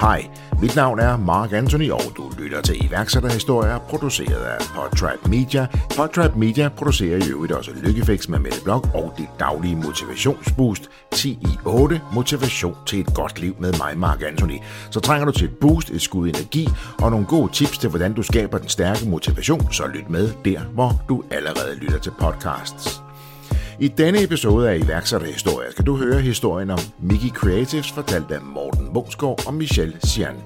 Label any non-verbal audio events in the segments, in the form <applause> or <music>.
Hej, mit navn er Mark Anthony, og du lytter til iværksætterhistorier, produceret af Podtrap Media. Podtrap Media producerer i øvrigt også Lykkefix med Mette Blok og det daglige motivationsboost 10 i 8 Motivation til et godt liv med mig, Mark Anthony. Så trænger du til et boost, et skud energi og nogle gode tips til, hvordan du skaber den stærke motivation, så lyt med der, hvor du allerede lytter til podcasts. I denne episode af iværksætterhistorie skal du høre historien om Mickey Creatives, fortalt af Morten Mongsgaard og Michelle Sian.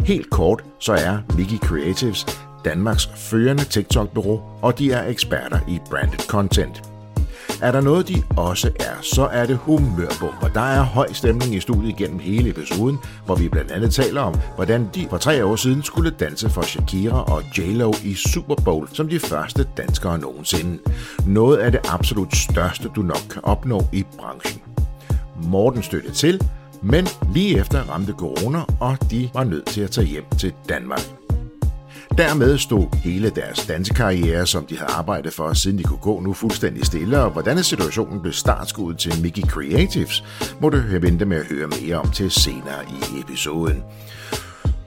Helt kort, så er Mickey Creatives Danmarks førende TikTok-bureau, og de er eksperter i branded content. Er der noget, de også er, så er det humørbomber. Der er høj stemning i studiet gennem hele episoden, hvor vi blandt andet taler om, hvordan de for tre år siden skulle danse for Shakira og J-Lo i Super Bowl som de første danskere nogensinde. Noget af det absolut største, du nok kan opnå i branchen. Morten støtte til, men lige efter ramte corona, og de var nødt til at tage hjem til Danmark. Dermed stod hele deres dansekarriere, som de havde arbejdet for, siden de kunne gå nu fuldstændig stille, og hvordan situationen blev startskuddet til Mickey Creatives, må du vente med at høre mere om til senere i episoden.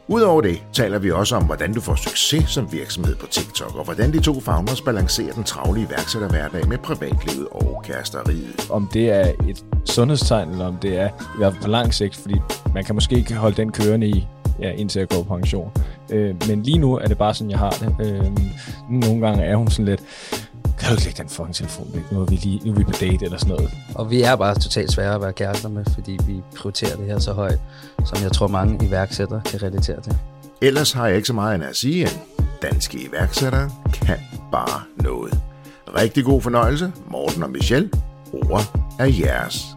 Udover det taler vi også om, hvordan du får succes som virksomhed på TikTok, og hvordan de to founders balancerer den travle iværksætterhverdag med privatlivet og kæresteriet. Om det er et sundhedstegn, eller om det er i hvert fald på lang sigt, fordi man kan måske ikke holde den kørende i, ja, indtil jeg går på pension. Øh, men lige nu er det bare sådan, jeg har det. Øh, nogle gange er hun sådan lidt, kan du ikke lægge den fucking telefon væk? Nu er vi, lige, nu er vi på date eller sådan noget. Og vi er bare totalt svære at være kærester med, fordi vi prioriterer det her så højt, som jeg tror mange iværksættere kan relatere til. Ellers har jeg ikke så meget end at sige, at danske iværksættere kan bare noget. Rigtig god fornøjelse, Morten og Michelle. Ordet er jeres.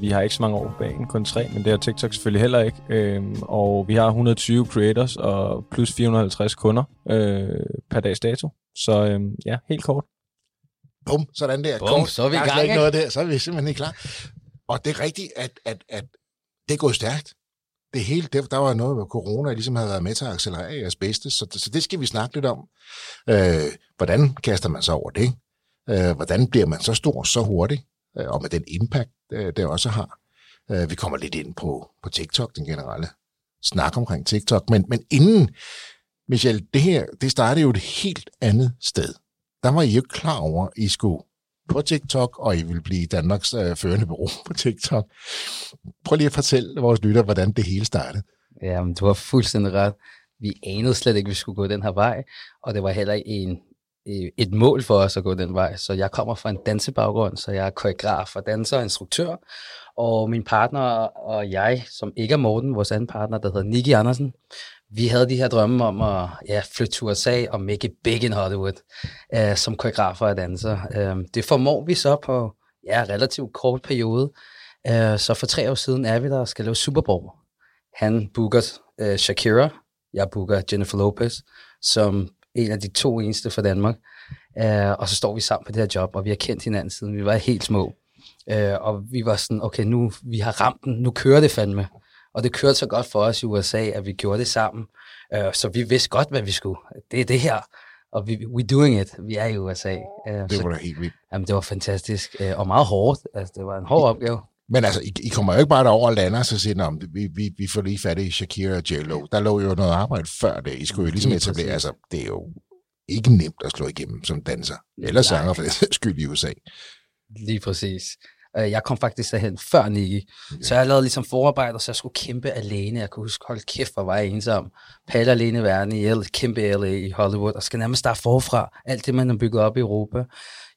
Vi har ikke så mange år på banen, kun tre, men det har TikTok selvfølgelig heller ikke. Øhm, og vi har 120 creators og plus 450 kunder øh, per dags dato. Så øhm, ja, helt kort. Bum, sådan der. Bum, Kort. så er vi i der gang, ikke noget der, så er vi simpelthen ikke klar. Og det er rigtigt, at, at, at det er gået stærkt. Det hele, det, der var noget med corona, ligesom havde været med til at accelerere jeres bedste, så, så det skal vi snakke lidt om. Øh, hvordan kaster man sig over det? Øh, hvordan bliver man så stor så hurtigt? Øh, og med den impact, øh, det også har. Øh, vi kommer lidt ind på, på TikTok, den generelle snak omkring TikTok. Men, men inden, Michelle, det her, det startede jo et helt andet sted. Der var I jo klar over, at I skulle på TikTok, og I vil blive Danmarks øh, førende bureau <laughs> på TikTok. Prøv lige at fortælle vores lytter, hvordan det hele startede. Jamen, du har fuldstændig ret. Vi anede slet ikke, at vi skulle gå den her vej, og det var heller ikke en, et mål for os at gå den vej. Så jeg kommer fra en dansebaggrund, så jeg er koreograf og danser og instruktør. Og min partner og jeg, som ikke er Morten, vores anden partner, der hedder Nicky Andersen, vi havde de her drømme om at ja, flytte til USA og make it big in Hollywood uh, som koreografer og danser. Uh, det formår vi så på ja, relativt kort periode. Uh, så for tre år siden er vi der og skal lave Super Bowl. Han booker uh, Shakira, jeg booker Jennifer Lopez, som en af de to eneste fra Danmark. Øh, og så står vi sammen på det her job, og vi har kendt hinanden siden vi var helt små. Øh, og vi var sådan, okay, nu vi har ramt den, nu kører det fandme. Og det kørte så godt for os i USA, at vi gjorde det sammen. Øh, så vi vidste godt, hvad vi skulle. Det er det her. Og vi, we doing it. Vi er i USA. Øh, Det så, var da helt vildt. jamen, det var fantastisk. Øh, og meget hårdt. Altså, det var en hård opgave. Men altså, I, I kommer jo ikke bare derover og lander, og så siger om vi, vi, vi får lige fat i Shakira og J-Lo. Der lå jo noget arbejde før det. I skulle jo ligesom Lige etablere, altså, det er jo ikke nemt at slå igennem som danser. Eller sanger for sags <laughs> skyld i USA. Lige præcis. Øh, Jeg kom faktisk derhen før Nicky, så jeg lavede ligesom forarbejde, så jeg skulle kæmpe alene. Jeg kunne huske, hold kæft, hvor var jeg ensom. Palle alene verden i kæmpe LA i Hollywood, og skal nærmest starte forfra. Alt det, man har bygget op i Europa.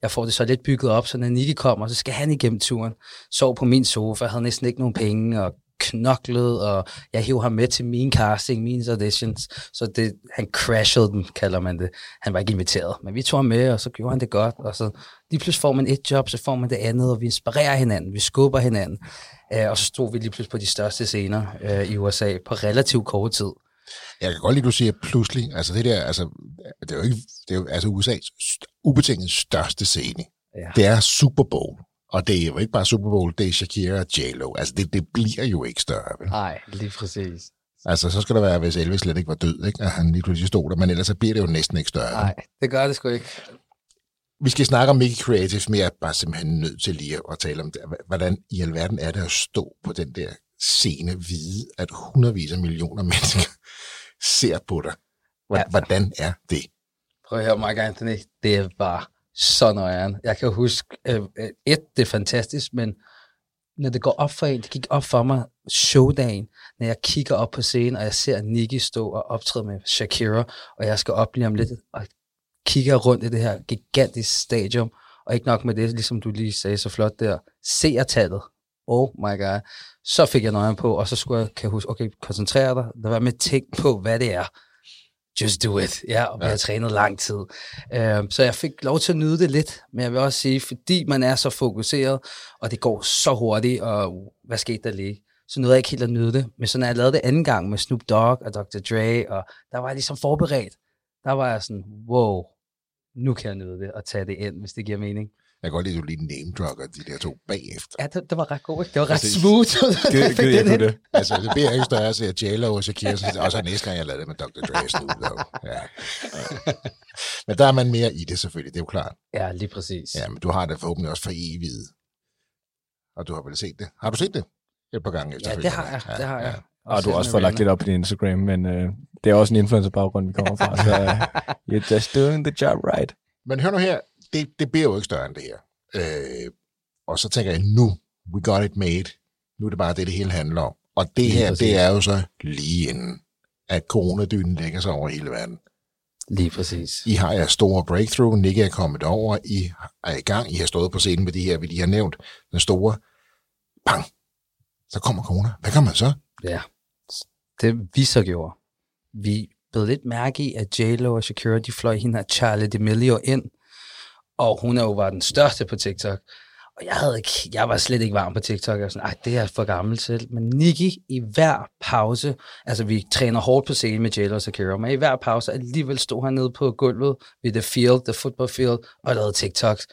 Jeg får det så lidt bygget op, så når Nicky kommer, så skal han igennem turen. Sov på min sofa, havde næsten ikke nogen penge, og knoklet, og jeg hiver ham med til min casting, mine auditions, så det, han crashede dem, kalder man det. Han var ikke inviteret, men vi tog ham med, og så gjorde han det godt, og så lige pludselig får man et job, så får man det andet, og vi inspirerer hinanden, vi skubber hinanden, øh, og så stod vi lige pludselig på de største scener øh, i USA på relativt kort tid. Jeg kan godt lide, at du siger pludselig. Altså det der, altså, det er jo ikke, det er jo altså USA's st- ubetinget største scene. Ja. Det er Super Bowl. Og det er jo ikke bare Super Bowl, det er Shakira og J-Lo. Altså det, det bliver jo ikke større. Vel? Nej, lige præcis. Altså så skal der være, hvis Elvis slet ikke var død, ikke? at han lige pludselig stod der. Men ellers så bliver det jo næsten ikke større. Nej, det gør det sgu ikke. Vi skal snakke om Mickey Creative, men jeg er bare simpelthen nødt til lige at tale om det. Hvordan i alverden er det at stå på den der scene, vide, at hundredvis af millioner <laughs> mennesker ser på dig. Hvordan er det? Prøv at høre, Mark Anthony, det bare så nøjeren. Jeg kan huske, øh, øh, et, det er fantastisk, men når det går op for en, det gik op for mig showdagen, når jeg kigger op på scenen, og jeg ser Nicki stå og optræde med Shakira, og jeg skal op lige om lidt, og kigger rundt i det her gigantiske stadion, og ikke nok med det, ligesom du lige sagde så flot der, seertallet, oh my god, så fik jeg nøjen på, og så skulle jeg, kan jeg huske, okay, koncentrere dig, lad være med at tænke på, hvad det er. Just do it. Ja, og vi har trænet lang tid. Uh, så jeg fik lov til at nyde det lidt, men jeg vil også sige, fordi man er så fokuseret, og det går så hurtigt, og hvad skete der lige? Så nåede jeg ikke helt at nyde det. Men så når jeg lavede det anden gang med Snoop Dogg og Dr. Dre, og der var jeg ligesom forberedt. Der var jeg sådan, wow, nu kan jeg nyde det og tage det ind, hvis det giver mening. Jeg kan godt lide, at du lige name-drugger de der to bagefter. Ja, det, det var ret godt? Det var ret det- smooth. Gid, Jeg fik gid den jeg kunne det. Altså, det bliver ikke større at se J-Lo og Shakira, så- og så næste gang, jeg lavede det med Dr. Dre og. Ja. <laughs> Men der er man mere i det selvfølgelig, det er jo klart. Ja, lige præcis. Ja, men du har det forhåbentlig også for evigt. Og du har vel set det? Har du set det? Et par gange Ja, efterfølgende. det har jeg. Det har jeg. Og du har også fået lagt lidt op på din Instagram, men øh, det er også en influencer-baggrund, vi kommer fra, så <laughs> øh, you're just doing the job right. Men hør nu her, det, det bliver jo ikke større end det her. Øh, og så tænker jeg, nu, we got it made. Nu er det bare det, det hele handler om. Og det Lige her, præcis. det er jo så lige inden, at coronadynen lægger sig over hele verden. Lige præcis. I har jeres store breakthrough, Nicky er kommet over, I er i gang, I har stået på scenen med de her, vi lige har nævnt, den store, bang, så kommer corona. Hvad gør man så? Ja. Det vi så gjorde. Vi blev lidt mærke i, at J-Lo og Shakira, de fløj hende her Charlie D'Amelio ind, og hun er jo var den største på TikTok. Og jeg, havde ikke, jeg var slet ikke varm på TikTok. Jeg var sådan, det er jeg for gammel til. Men Nikki, i hver pause, altså vi træner hårdt på scenen med Jailer og Shakira, men i hver pause alligevel stod han nede på gulvet ved the field, the football field, og lavede TikToks.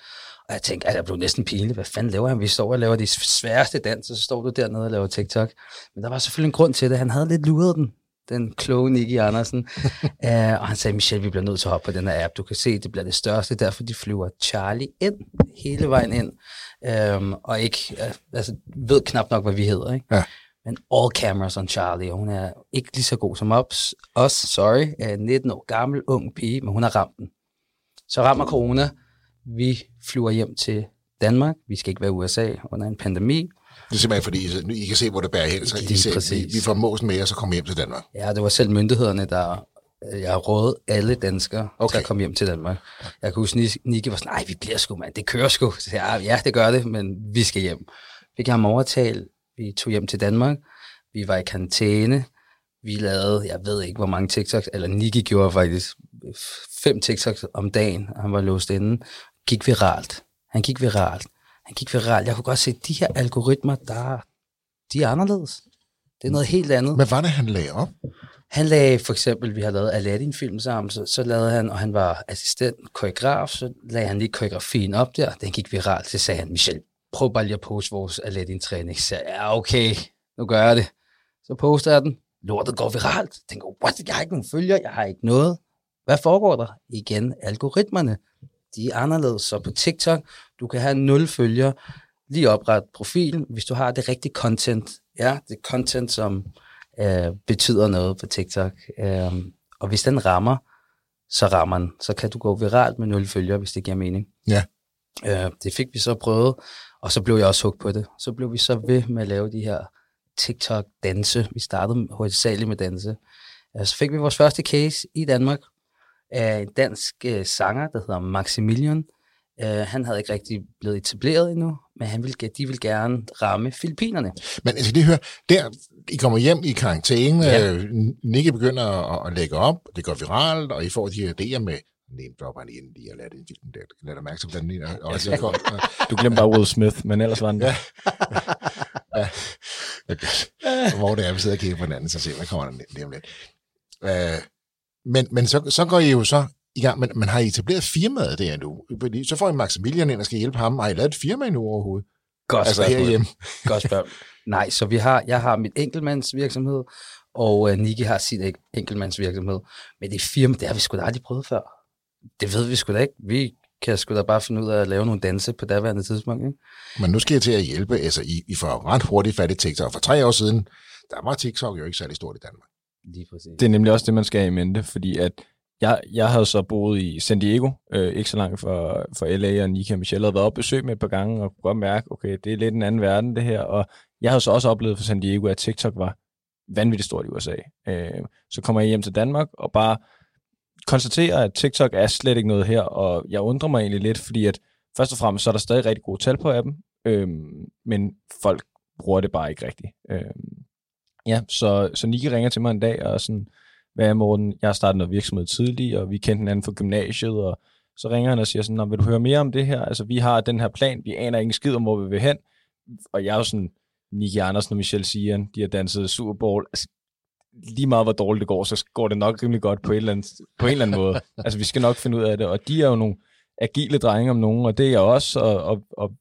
Og jeg tænkte, at jeg blev næsten pinlig. Hvad fanden laver han? Vi står og laver de sværeste danser, så står du dernede og laver TikTok. Men der var selvfølgelig en grund til det. Han havde lidt luret den, den kloge Nicky Andersen. uh, <laughs> og han sagde, Michelle, vi bliver nødt til at hoppe på den her app. Du kan se, det bliver det største. Derfor de flyver Charlie ind, hele vejen ind. Um, og ikke, uh, altså, ved knap nok, hvad vi hedder. Ikke? Ja. Men all cameras on Charlie, og hun er ikke lige så god som os, os sorry, uh, 19 år gammel, ung pige, men hun har ramt den. Så rammer corona, vi flyver hjem til Danmark, vi skal ikke være i USA under en pandemi, Det er simpelthen fordi, I, I kan se, hvor det bærer hen, så I ser, vi, præcis. vi får måsen med, og så kommer hjem til Danmark. Ja, det var selv myndighederne, der øh, jeg rådet alle danskere okay. Til at komme hjem til Danmark. Jeg kan huske, Ni- Nicky var sådan, nej, vi bliver sgu, mand, det kører sgu. Så jeg, ja, det gør det, men vi skal hjem. Fik jeg ham overtalt, vi tog hjem til Danmark, vi var i karantæne, vi lavede, jeg ved ikke, hvor mange TikToks, eller Nicky gjorde faktisk fem TikToks om dagen, og han var låst inde. Gik viralt. Han gik viralt. Han gik viralt. Jeg kunne godt se, at de her algoritmer, der, de er anderledes. Det er noget helt andet. Hvad var det, han lagde op? Han lagde for eksempel, vi har lavet Aladdin-film sammen, så, så lavede han, og han var assistent, koreograf, så lagde han lige koreografien op der, den gik viralt, så sagde han, Michel, prøv bare lige at poste vores Aladdin-træning. Så ja okay, nu gør jeg det. Så poster jeg den, lortet går viralt. Jeg tænker, what, jeg har ikke nogen følger, jeg har ikke noget. Hvad foregår der? Igen, algoritmerne, de er anderledes. Så på TikTok, du kan have nul følger, lige opret profil, hvis du har det rigtige content. Ja, det er content, som øh, betyder noget på TikTok. Øh, og hvis den rammer, så rammer den. Så kan du gå viralt med nul følgere, hvis det giver mening. Ja. Øh, det fik vi så prøvet, og så blev jeg også hugt på det. Så blev vi så ved med at lave de her TikTok-danse. Vi startede hovedsageligt med danse. Øh, så fik vi vores første case i Danmark af en dansk øh, sanger, der hedder Maximilian. Uh, han havde ikke rigtig blevet etableret endnu, men han ville, de ville gerne ramme Filippinerne. Men jeg skal lige høre, der, I kommer hjem i karantæne, Ja. ja. Nicky begynder at, at lægge op, det går viralt, og I får de her idéer med name dropper han igen lige og lad det der, lad det mærke til, hvordan den og det kom. <laughs> Du glemte bare Will Smith, men ellers var den <laughs> Ja. ja. Hvor det er, vi sidder og kigger på hinanden, så ser hvad kommer der lige om lidt. Uh, men, men så, så går I jo så i gang, men, men har I etableret firmaet der nu? Fordi Så får I Maximilian ind og skal hjælpe ham. Har I lavet et firma endnu overhovedet? Godt altså spørgsmål. herhjemme. Godt spørgsmål. Nej, så vi har, jeg har mit enkeltmandsvirksomhed, og uh, Niki har sin en- enkeltmandsvirksomhed. Men det firma, det har vi sgu da aldrig prøvet før. Det ved vi sgu da ikke. Vi kan sgu da bare finde ud af at lave nogle danse på daværende tidspunkt. Ikke? Men nu skal jeg til at hjælpe. Altså, I, I får ret hurtigt fat i TikTok. For tre år siden, der var TikTok jo ikke særlig stort i Danmark. Lige præcis. Det er nemlig også det, man skal have i mente, fordi at jeg, jeg havde så boet i San Diego, øh, ikke så langt fra, fra LA, og Nika og Michelle havde været op besøg med et par gange, og kunne godt mærke, okay, det er lidt en anden verden, det her, og jeg havde så også oplevet fra San Diego, at TikTok var vanvittigt stort i USA. Øh, så kommer jeg hjem til Danmark, og bare konstaterer, at TikTok er slet ikke noget her, og jeg undrer mig egentlig lidt, fordi at først og fremmest, så er der stadig rigtig gode tal på appen, øh, men folk bruger det bare ikke rigtigt. Øh, ja, så, så Niki ringer til mig en dag, og sådan, hvad er Morten, jeg har startet noget virksomhed tidligt, og vi kendte hinanden fra gymnasiet, og så ringer han og siger sådan, "Nå, vil du høre mere om det her? Altså, vi har den her plan, vi aner ikke en skid om, hvor vi vil hen. Og jeg er jo sådan, Nicky Andersen og Michelle Sian, de har danset Super Bowl. Altså, lige meget hvor dårligt det går, så går det nok rimelig godt på, et eller andet, på en eller anden måde. <laughs> Altså, vi skal nok finde ud af det, og de er jo nogle agile drenge om nogen, og det er jeg også, og, og, og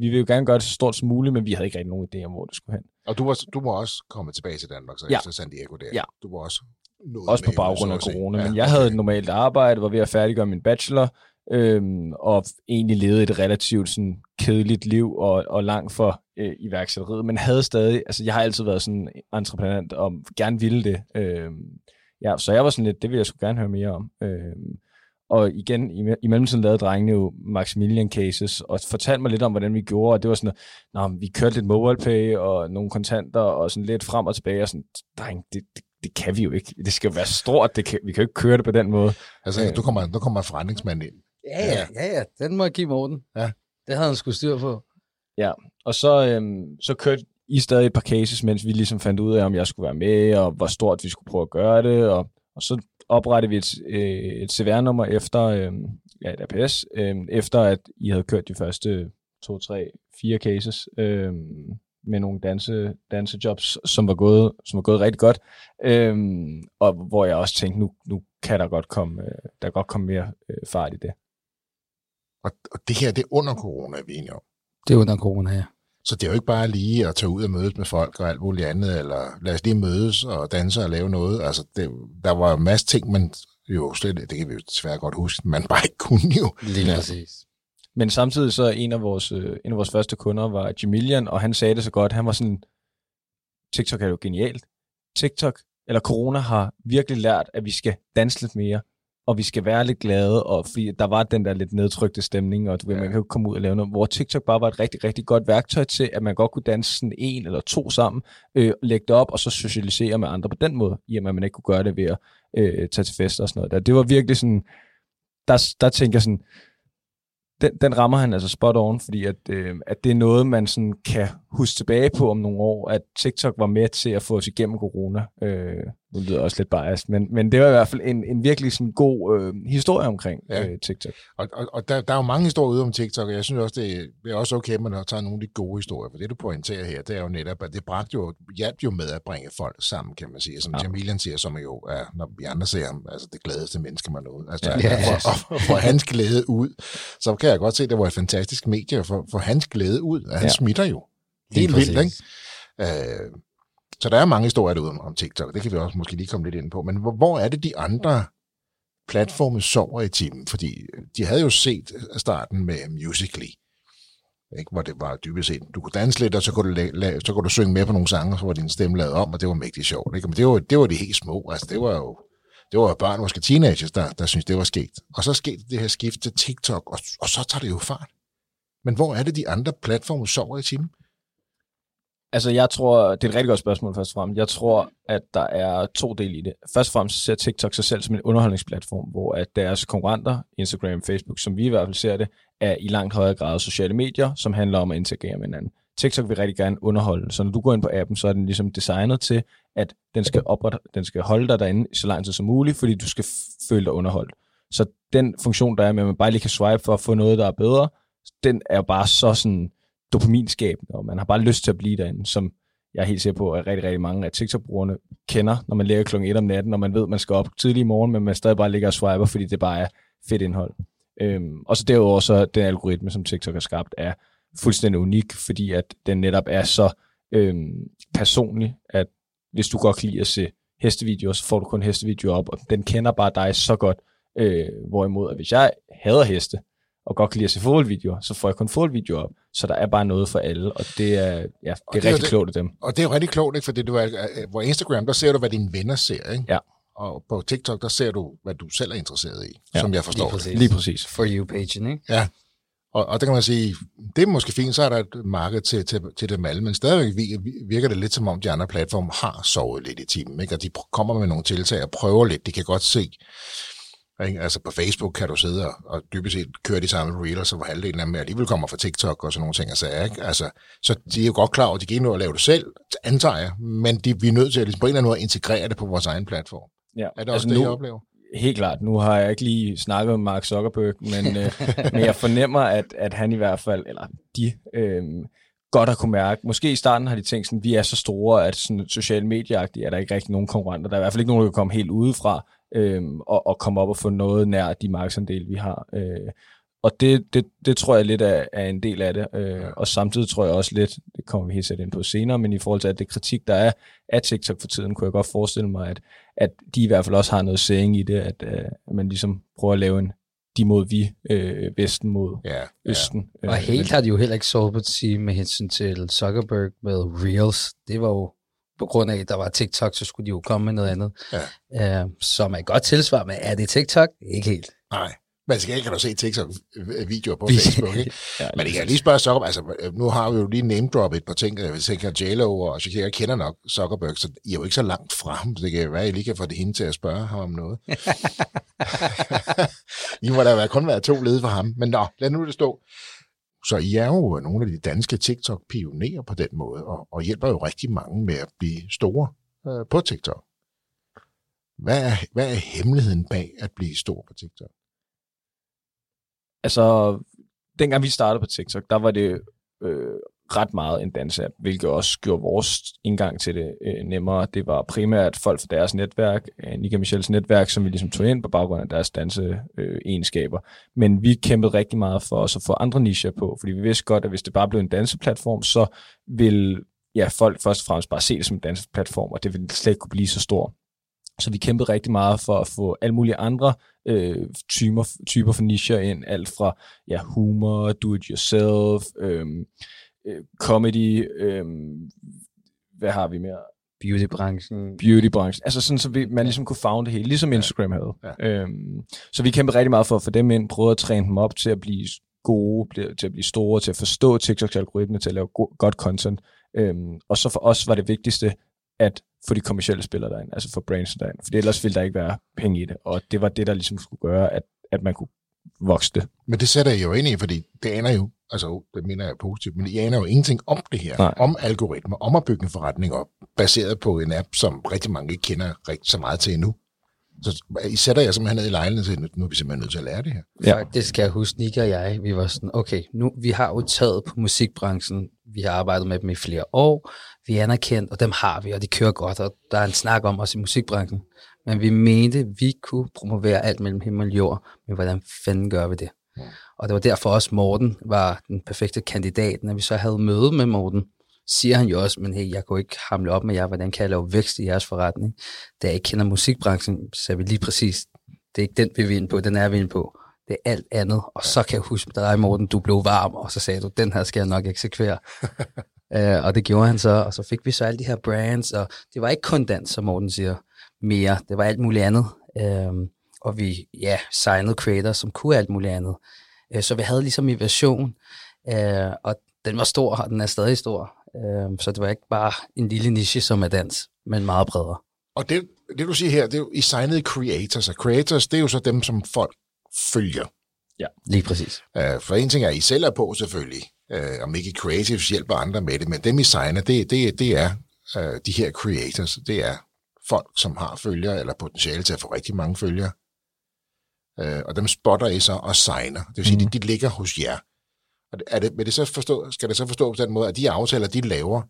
vi vil jo gerne gøre det så stort som muligt, men vi havde ikke rigtig nogen idé om, hvor det skulle hen. Og du var, du var også kommet tilbage til Danmark, så Ja. efter San Diego der. Ja. Du var også nået Også på baggrund af at corona. Ja, Men jeg havde et normalt arbejde, var ved at færdiggøre min bachelor, øhm, og egentlig levede et relativt sådan, kedeligt liv og, og langt for øh, iværksætteriet, men havde stadig, altså jeg har altid været sådan entreprenant og gerne ville det. Øhm, ja, så jeg var sådan lidt, det vil jeg sgu gerne høre mere om. Øhm, og igen, i, i mellemtiden lavede drengene jo Maximilian Cases, og fortalte mig lidt om, hvordan vi gjorde, og det var sådan, men vi kørte lidt mobile pay og nogle kontanter, og sådan lidt frem og tilbage, og sådan, dreng, det, det, det kan vi jo ikke. Det skal jo være stort, det kan, vi kan jo ikke køre det på den måde. Altså, Øh. du kommer, nu kommer en forretningsmand ind. Ja, ja, ja, ja. Den må jeg give Morten. Ja. Det havde han sgu styr på. Og så, øhm, så kørte I stadig et par cases, mens vi ligesom fandt ud af, om jeg skulle være med, og hvor stort vi skulle prøve at gøre det, og, og så oprettede vi et, øh, et CVR-nummer efter, øh, ja, et APS, øh, efter at I havde kørt de første to, tre, fire cases øh, med nogle danse, dansejobs, som var gået, som var gået rigtig godt, øh, og hvor jeg også tænkte, nu, nu kan der godt komme, øh, der godt komme mere øh, fart i det. Og, og det her, det er under corona, er vi enige om. Det er under corona, ja. Så det er jo ikke bare lige at tage ud og mødes med folk og alt muligt andet, eller lad os lige mødes og danse og lave noget. Altså, det, der var en masse ting, man jo slet, det kan vi jo desværre godt huske, man bare ikke kunne jo. Lige præcis. Men samtidig så en af vores, øh, en af vores første kunder var Jamilian, og han sagde det så godt. Han var sådan, TikTok er jo genialt. TikTok, eller corona, har virkelig lært, at vi skal danse lidt mere, og vi skal være lidt glade, og fordi der var den der lidt nedtrykte stemning, og du ved, Ja. man kan jo komme ud og lave noget, hvor TikTok bare var et rigtig, rigtig godt værktøj til, at man godt kunne danse sådan en eller to sammen, øh, lægge det op, og så socialisere med andre på den måde, i og med, at man ikke kunne gøre det ved at øh, tage til fester og sådan noget. Der. Det var virkelig sådan, der, der tænker jeg sådan, den, den rammer han altså spot on, fordi at, øh, at det er noget, man sådan kan huske tilbage på om nogle år, at TikTok var med til at få os igennem corona. Øh, nu lyder også lidt biased, men, men det var i hvert fald en, en virkelig sådan god øh, historie omkring Ja. øh, TikTok. Og, og, og der, der er jo mange historier ude om TikTok, og jeg synes også, det er, også okay, at man tager nogle af de gode historier. For det, du pointerer her, det er jo netop, at det bragte jo, hjalp jo med at bringe folk sammen, kan man sige. Som Ja. ja. Jamilian siger, som jo er, når vi andre ser ham, altså det gladeste menneske, man nåede. Altså, Ja. ja. for, at få hans glæde ud, så kan jeg godt se, at det var et fantastisk medie for, for hans glæde ud. At han ja. smitter jo. Helt vildt, ikke? Øh, så der er mange historier derude om, om TikTok, det kan vi også måske lige komme lidt ind på. Men hvor, hvor er det, de andre platforme sover i timen? Fordi øh, de havde jo set øh, starten med Musical.ly, ikke? hvor det var dybest set, du kunne danse lidt, og så kunne du, la- la- så kunne du synge med på nogle sange, så var din stemme lavet om, og det var mægtig sjovt. Ikke? Men det var, det var de helt små, altså det var jo det var jo børn, måske teenagers, der, der synes det var sket. Og så skete det her skift til TikTok, og, og så tager det jo fart. Men hvor er det, de andre platforme sover i timen? Altså, jeg tror, det er et rigtig godt spørgsmål først og fremmest. Jeg tror, at der er to dele i det. Først og fremmest ser TikTok sig selv som en underholdningsplatform, hvor at deres konkurrenter, Instagram, Facebook, som vi i hvert fald ser det, er i langt højere grad sociale medier, som handler om at interagere med hinanden. TikTok vil rigtig gerne underholde, så når du går ind på appen, så er den ligesom designet til, at den skal, oprette, den skal holde dig derinde så lang tid som muligt, fordi du skal føle dig underholdt. Så den funktion, der er med, at man bare lige kan swipe for at få noget, der er bedre, den er bare så sådan dopaminskabende, og man har bare lyst til at blive derinde, som jeg er helt sikker på, at rigtig, rigtig mange af TikTok-brugerne kender, når man ligger klokken 1 om natten, og man ved, at man skal op tidlig i morgen, men man stadig bare ligger og swiper, fordi det bare er fedt indhold. Øhm, og så derudover så den algoritme, som TikTok har skabt, er fuldstændig unik, fordi at den netop er så øhm, personlig, at hvis du godt kan lide at se hestevideoer, så får du kun hestevideoer op, og den kender bare dig så godt, øh, hvorimod at hvis jeg hader heste, og godt kan lide at se fodboldvideoer, så får jeg kun fodboldvideoer op. Så der er bare noget for alle, og det er, ja, det er, det er rigtig det, klogt af dem. Og det er jo rigtig klogt, ikke? fordi du er, øh, hvor Instagram, der ser du, hvad dine venner ser, ikke? Ja. Og på TikTok, der ser du, hvad du selv er interesseret i, ja. som jeg forstår Lige præcis. Lige præcis. For you-pagen, ikke? Ja, og, og der kan man sige, det er måske fint, så er der et marked til, til, til dem alle, men stadigvæk virker det lidt som om, de andre platforme har sovet lidt i timen, ikke? og de kommer med nogle tiltag og prøver lidt. De kan godt se, ikke? Altså på Facebook kan du sidde og, og dybest set køre de samme reels, hvor halvdelen af dem alligevel kommer fra TikTok og sådan nogle ting. Altså, ikke? Altså, så de er jo godt klar over, at de kan ikke nå at lave det selv, antager jeg, men de, vi er nødt til at ligesom på en eller anden måde integrere det på vores egen platform. Ja. Er det også altså det, nu, jeg oplever? Helt klart. Nu har jeg ikke lige snakket med Mark Zuckerberg, men, øh, <laughs> men jeg fornemmer, at, at han i hvert fald, eller de, øh, godt at kunne mærke. Måske i starten har de tænkt sådan, vi er så store, at sådan sociale medieagtigt er der ikke rigtig nogen konkurrenter. Der er i hvert fald ikke nogen, der kan komme helt udefra øh, og, og komme op og få noget nær de markedsandel, vi har. Øh, og det, det, det tror jeg lidt er, er en del af det. Øh, og samtidig tror jeg også lidt, det kommer vi helt sætte ind på senere, men i forhold til at det kritik, der er af TikTok for tiden, kunne jeg godt forestille mig, at, at de i hvert fald også har noget særing i det, at, øh, at man ligesom prøver at lave en de mod vi, øh, Vesten mod Ja, Østen. Og helt har de jo heller ikke sovet på sige med hensyn til Zuckerberg med Reels. Det var jo på grund af, at der var TikTok, så skulle de jo komme med noget andet. Ja. Uh, som er godt tilsvar, men er det TikTok? Ikke helt. Nej. Men skal ikke kan du se TikTok-videoer på <laughs> Vi- Facebook, ikke? ja, Men jeg kan lige spørge Zuckerberg, altså nu har vi jo lige name drop et par ting, jeg tænker J-Lo og Shakira kender nok Zuckerberg, så I er jo ikke så langt fra ham, så det kan være, at I lige kan få det hende til at spørge ham om noget. <laughs> <laughs> I må da være, kun være to led for ham, men nå, lad nu det stå. Så I er jo nogle af de danske TikTok-pionerer på den måde, og, og hjælper jo rigtig mange med at blive store øh, på TikTok. Hvad er, hvad er hemmeligheden bag at blive stor på TikTok? altså, dengang vi startede på TikTok, der var det øh, ret meget en dansapp, hvilket også gjorde vores indgang til det øh, nemmere. Det var primært folk fra deres netværk, øh, Nika Michels netværk, som vi ligesom tog ind på baggrund af deres danse øh. Men vi kæmpede rigtig meget for os at få andre nicher på, fordi vi vidste godt, at hvis det bare blev en danseplatform, så vil ja, folk først og fremmest bare se det som en danseplatform, og det ville slet ikke kunne blive så stor. Så vi kæmpede rigtig meget for at få alle mulige andre øh, typer, typer for nicher ind, alt fra ja, humor, do-it-yourself, øh, øh, comedy, øh, hvad har vi mere? Beautybranchen. Beautybranchen. Altså sådan, så vi, man ligesom kunne found det hele, ligesom Instagram havde. Ja. Øhm, så vi kæmpede rigtig meget for at få dem ind, prøvede at træne dem op til at blive gode, til at blive store, til at forstå TikToks algoritme, til at lave go- godt content. Øhm, og så for os var det vigtigste, at få de kommercielle spillere derind, altså få brands derind, for ellers ville der ikke være penge i det, og det var det, der ligesom skulle gøre, at, at man kunne vokse det. Men det sætter I jo ind i, fordi det aner jo, altså det mener jeg positivt, men I aner jo ingenting om det her, Nej. om algoritmer, om at bygge en forretning op, baseret på en app, som rigtig mange ikke kender rigtig så meget til endnu. Så I sætter jer simpelthen ned i lejligheden til, nu- nu er vi simpelthen nødt til at lære det her. Ja. Faktisk kan jeg huske, Nika og jeg, vi var sådan, okay, nu, vi har jo taget på musikbranchen, vi har arbejdet med dem i flere år, vi er anerkendt, og dem har vi, og de kører godt, og der er en snak om os i musikbranchen. Men vi mente, vi kunne promovere alt mellem himmel og jord, men hvordan fanden gør vi det? Og det var derfor også Morten var den perfekte kandidat. Når vi så havde møde med Morten, siger han jo også, men hey, jeg kunne ikke hamle op med jer, hvordan kan jeg lave vækst i jeres forretning? Da jeg ikke kender musikbranchen, så er vi lige præcis, det er ikke den, vi vil ind på, den er vi ind på. Det er alt andet. Og så kan jeg huske dig, Morten, du blev varm, og så sagde du, den her skal jeg nok eksekvere. uh, <laughs> og det gjorde han så, og så fik vi så alle de her brands, og det var ikke kun dans, som Morten siger, mere. Det var alt muligt andet. Um, og vi, ja, signede creators, som kunne alt muligt andet. Uh, så vi havde ligesom i version, uh, og den var stor, og den er stadig stor. Øh, så det var ikke bare en lille niche som er dans, men meget bredere. Og det, det du siger her, det er jo, I signede creators, og creators, det er jo så dem, som folk følger. Lige præcis. Uh, for en ting er, at I selv er på selvfølgelig, uh, om ikke creatives hjælper andre med det, men dem I signer, det, det, det er uh, de her creators, det er folk, som har følgere, eller potentiale til at få rigtig mange følgere. Uh, og dem spotter I så og signer. Det vil sige, mm. de, de ligger hos jer. Og er det, vil det så forstå, skal det så forstå på den måde, at de aftaler, de laver,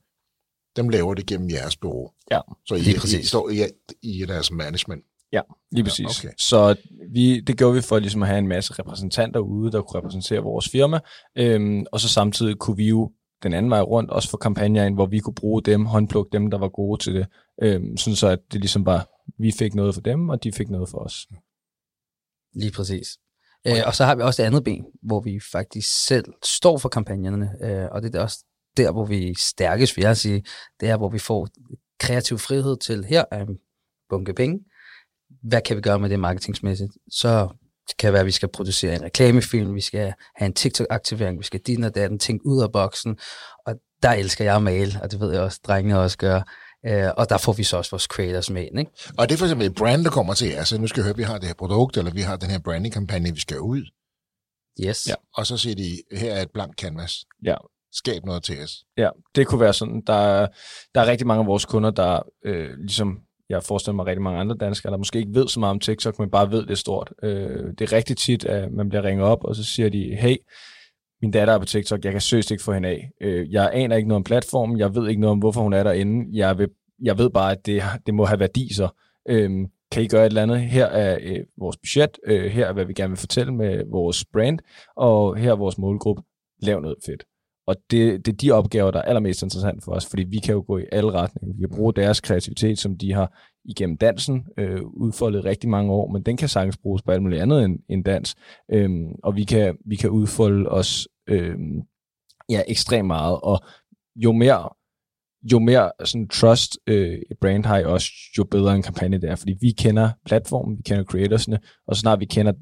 dem laver det gennem jeres bureau. Ja, Så I, lige præcis. I står i, i deres management. Ja, lige præcis. okay. Så vi, det gjorde vi for ligesom at have en masse repræsentanter ude, der kunne repræsentere vores firma, øhm, og så samtidig kunne vi jo den anden vej rundt også få kampagner ind, hvor vi kunne bruge dem, håndplukke dem, der var gode til det, øhm, sådan så at det ligesom bare, vi fik noget for dem, og de fik noget for os. Lige præcis. Øh, og så har vi også det andet ben, hvor vi faktisk selv står for kampagnerne, øh, og det er også der, hvor vi stærkest, vil jeg sige. Det er, hvor vi får kreativ frihed til, her er en bunke penge. Hvad kan vi gøre med det marketingsmæssigt? Så det kan være, at vi skal producere en reklamefilm, vi skal have en TikTok-aktivering, vi skal din og datten, tænke ud af boksen, og der elsker jeg at male, og det ved jeg også, drengene også gør. Øh, og der får vi så også vores creators med ind, ikke? Og det er for eksempel et brand, der kommer til jer. Så nu skal jeg høre, at vi har det her produkt, eller vi har den her branding-kampagne, vi skal ud. Yes. Ja. Og så siger de, her er et blankt canvas. Ja. Skab noget til os. Ja, det kunne være sådan. Der, er- der er rigtig mange af vores kunder, der øh, ligesom jeg forestiller mig rigtig mange andre danskere, der måske ikke ved så meget om TikTok, men bare ved, det stort. Øh, det er rigtig tit, at man bliver ringet op, og så siger de, hey, min datter er på TikTok, jeg kan søst ikke få hende af. Øh, jeg aner ikke noget om platformen, jeg ved ikke noget om, hvorfor hun er derinde. Jeg, vil, jeg ved bare, at det, det må have værdi så. Øh, kan I gøre et eller andet? Her er øh, vores budget, øh, her er, hvad vi gerne vil fortælle med vores brand, og her er vores målgruppe. Lav noget fedt. Og det, det er de opgaver, der er allermest interessant for os, fordi vi kan jo gå i alle retninger. Vi kan bruge deres kreativitet, som de har igennem dansen øh, udfoldet rigtig mange år, men den kan sagtens bruges på alt muligt andet end, end dans. Øhm, og vi kan, vi kan udfolde os øh, ja, ekstremt meget, og jo mere jo mere sådan trust øh, et brand har i os, jo bedre en kampagne det er, fordi vi kender platformen, vi kender creatorsne, og så snart vi kender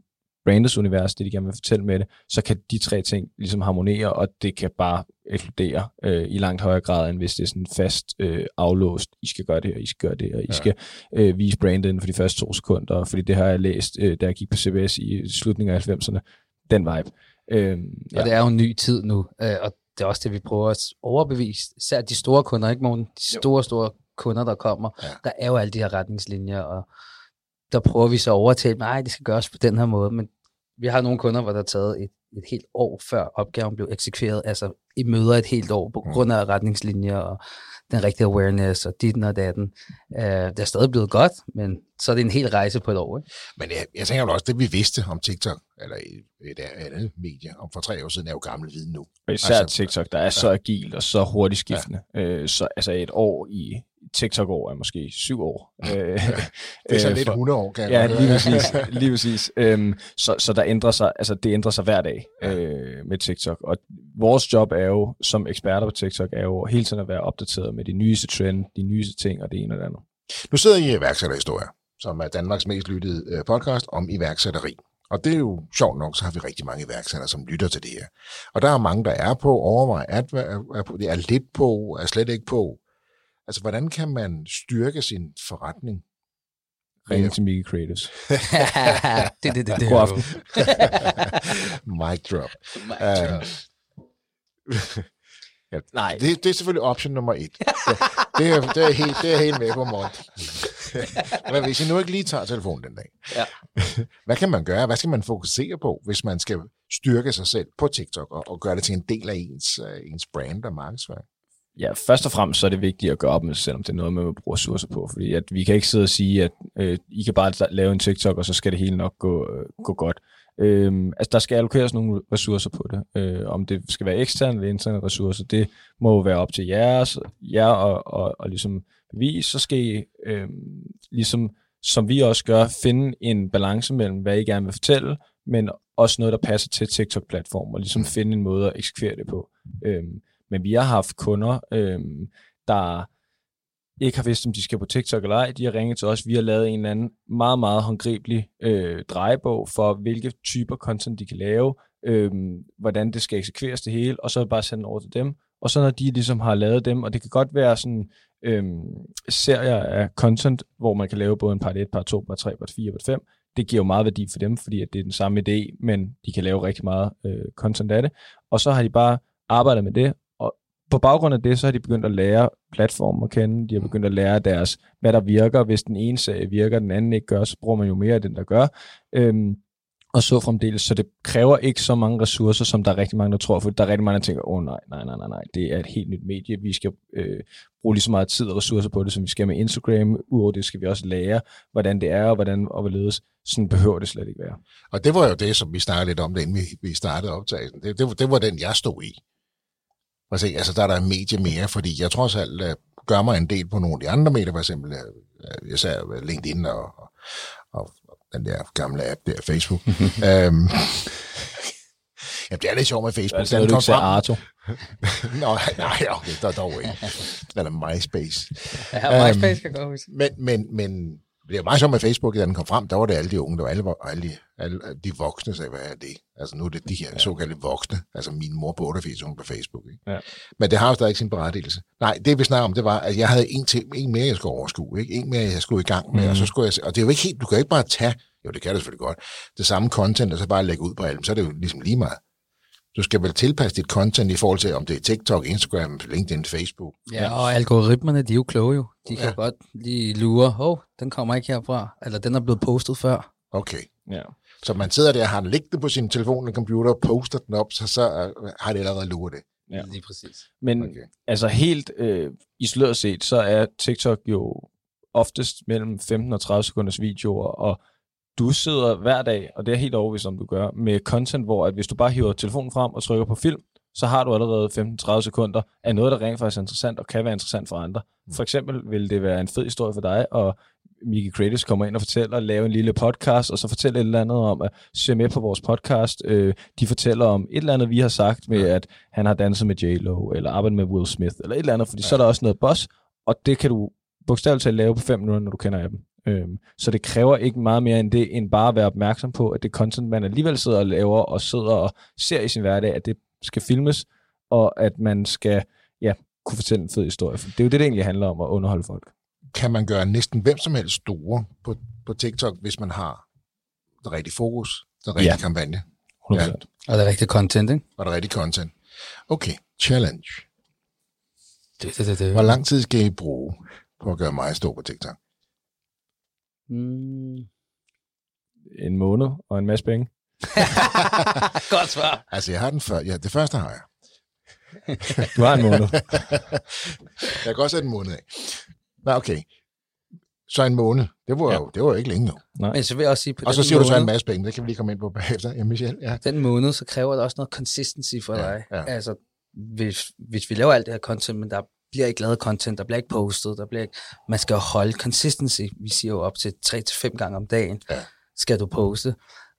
brandets univers, det de gerne vil fortælle med det, så kan de tre ting ligesom harmonere, og det kan bare eksplodere øh, i langt højere grad, end hvis det er sådan fast øh, aflåst. I skal gøre det, og I skal gøre det, og I ja. skal øh, vise brandet inden for de første to sekunder, fordi det har jeg læst, øh, da jeg gik på CBS i slutningen af 90'erne. Den vibe. Øh, Ja. Og det er jo en ny tid nu, øh, og det er også det, vi prøver at overbevise. Især de store kunder, ikke Morten? De store, store kunder, der kommer. Ja. Der er jo alle de her retningslinjer, og der prøver vi så at overtale, nej, det skal gøres på den her måde, men vi har nogle kunder, hvor der er taget et, et helt år før opgaven blev eksekveret, altså i møder et helt år på grund af retningslinjer og den rigtige awareness og dit og datten. Uh, det er stadig blevet godt, men så er det en hel rejse på et år. Ikke? Men jeg, jeg tænker jo også, det vi vidste om TikTok, eller et, et andet medie, om for tre år siden, er jo gammel viden nu. Og især Altså, TikTok, der er så agilt og så hurtigt skiftende. Ja. Øh, så altså et år i TikTok-år er måske syv år. <laughs> Øh, Det er så øh, lidt for- 100 år, kan jeg Ja, lige præcis. <laughs> Lige præcis. Øhm, så, så der ændrer sig, altså det ændrer sig hver dag øh, med TikTok. Og vores job er jo, som eksperter på TikTok, er jo hele tiden at være opdateret med de nyeste trend, de nyeste ting og det ene og det andet. Nu sidder I i iværksætterhistorier, som er Danmarks mest lyttede øh, podcast om iværksætteri. Og det er jo sjovt nok, så har vi rigtig mange iværksættere, som lytter til det her. Og der er mange, der er på, overvejer at være er på, det er lidt på, er slet ikke på. Altså, hvordan kan man styrke sin forretning? Ring til Mickey Creatives. <laughs> det, det, det, det. God aften. <laughs> Mic drop. Mic drop. Ja, Nej. det, det er selvfølgelig option nummer et. <laughs> Det, det, er, det, er, helt, det er helt med på Morten. Men <laughs> hvis I nu ikke lige tager telefonen den dag, Ja. <laughs> hvad kan man gøre? Hvad skal man fokusere på, hvis man skal styrke sig selv på TikTok og, og gøre det til en del af ens, uh, ens brand og markedsføring? Ja, først og fremmest så er det vigtigt at gøre op med sig selv, om det er noget, man vil bruge ressourcer på. Fordi at vi kan ikke sidde og sige, at øh, I kan bare lave en TikTok, og så skal det hele nok gå, øh, gå godt. Øhm, altså, der skal allokeres nogle ressourcer på det. Øh, om det skal være eksterne eller interne ressourcer, det må jo være op til jeres, jer og, og, og ligesom bevise. Så skal I, øh, ligesom som vi også gør, finde en balance mellem, hvad I gerne vil fortælle, men også noget, der passer til TikTok-platformen, og ligesom finde en måde at eksekvere det på. Øhm, men vi har haft kunder, øhm, der ikke har vidst, om de skal på TikTok eller ej. De har ringet til os. Vi har lavet en eller anden meget, meget håndgribelig øh, drejebog for, hvilke typer content de kan lave, øh, hvordan det skal eksekveres det hele, og så bare sende over til dem. Og så når de ligesom har lavet dem, og det kan godt være sådan øh, serier af content, hvor man kan lave både en part 1, part 2, part 3, part 4, part 5, det giver jo meget værdi for dem, fordi at det er den samme idé, men de kan lave rigtig meget øh, content af det. Og så har de bare arbejdet med det, på baggrund af det, så har de begyndt at lære platformen at kende. De har begyndt at lære deres, hvad der virker. Hvis den ene serie virker, den anden ikke gør, så bruger man jo mere af den, der gør. Øhm, og så fremdeles. Så det kræver ikke så mange ressourcer, som der er rigtig mange, der tror, for der er rigtig mange, der tænker, åh oh, nej, nej, nej, nej, nej, det er et helt nyt medie, vi skal øh, bruge lige så meget tid og ressourcer på det, som vi skal med Instagram. Udover det skal vi også lære, hvordan det er, og hvordan og hvorledes. Sådan behøver det slet ikke være. Og det var jo det, som vi snakkede lidt om, da vi, vi startede optagelsen. Det, det, det var den, jeg stod i. Og se, altså, der er der en medie mere, fordi jeg tror alt uh, gør mig en del på nogle af de andre medier, for eksempel uh, især LinkedIn og, og, og den der gamle app der, Facebook. um, <laughs> Jamen, det er lidt sjovt med Facebook. Altså, den kom frem. Arto. <laughs> Nå, nej, okay, der er dog ikke. <laughs> Eller MySpace. Ja, MySpace um, kan gå huske. Men, men, men det er meget sjovt med Facebook, da den kom frem, der var det alle de unge, der var alle, alle, alle de voksne, sagde, hvad er det? Altså nu er det de her ja. såkaldte voksne, altså min mor på 88, hun på Facebook. Ikke? Ja. Men det har jo stadig ikke sin berettigelse. Nej, det vi snakker om, det var, at jeg havde en, til, en mere, jeg skulle overskue, ikke? en mere, jeg skulle i gang med, mm. og så mhm. skulle jeg, og det er jo ikke helt, du kan ikke bare tage, jo det kan det selvfølgelig godt, det samme content, og så bare lægge ud på alle, så er det jo ligesom lige meget. Du skal vel tilpasse dit content i forhold til, om det er TikTok, Instagram, LinkedIn, Facebook. Ja, og algoritmerne, de er jo kloge jo. De ja. kan godt lige lure, hov, oh, den kommer ikke herfra, eller den er blevet postet før. Okay. Ja. Så man sidder der og har den liggende på sin telefon eller computer, og poster den op, så, så uh, har det allerede luret det. Ja. Lige præcis. Men okay. altså helt øh, isoleret set, så er TikTok jo oftest mellem 15 og 30 sekunders videoer, og du sidder hver dag, og det er helt overvist, om du gør, med content, hvor at hvis du bare hiver telefonen frem og trykker på film, så har du allerede 15-30 sekunder af noget, der rent faktisk er interessant og kan være interessant for andre. Mm. For eksempel vil det være en fed historie for dig, og Miki Creators kommer ind og fortæller, lave en lille podcast, og så fortæller et eller andet om at se med på vores podcast. Øh, de fortæller om et eller andet, vi har sagt med, at han har danset med J-Lo, eller arbejdet med Will Smith, eller et eller andet, fordi ja. så er der også noget boss, og det kan du bogstaveligt talt lave på fem minutter, når du kender af dem. Øhm, så det kræver ikke meget mere end det, end bare at være opmærksom på, at det content, man alligevel sidder og laver, og sidder og ser i sin hverdag, at det skal filmes, og at man skal ja, kunne fortælle en fed historie. For det er jo det, det egentlig handler om, at underholde folk. Kan man gøre næsten hvem som helst store på, på TikTok, hvis man har det rigtige fokus, den rigtige ja. kampagne? 100%. Ja. Og det rigtige content, ikke? Og det rigtige content. Okay, challenge. Det, det, det, det. Hvor lang tid skal I bruge på at gøre mig stor på TikTok? Mm. En måned og en masse penge. <laughs> Godt svar. Altså, jeg har den før. Ja, det første har jeg. du har en måned. <laughs> jeg kan også have en måned af. Nå, okay. Så en måned. Det var, ja. jo, det var jo ikke længe nu. Nej. Men så vil jeg også sige, på og så siger måned, du så en masse penge. Det kan vi lige komme ind på bagefter. Ja, Michel, ja. Den måned, så kræver det også noget consistency for ja, dig. Ja. Altså, hvis, hvis vi laver alt det her content, men der bliver ikke lavet content, der bliver ikke postet, der bliver ikke, man skal jo holde consistency. Vi siger jo op til 3-5 gange om dagen, ja. skal du poste.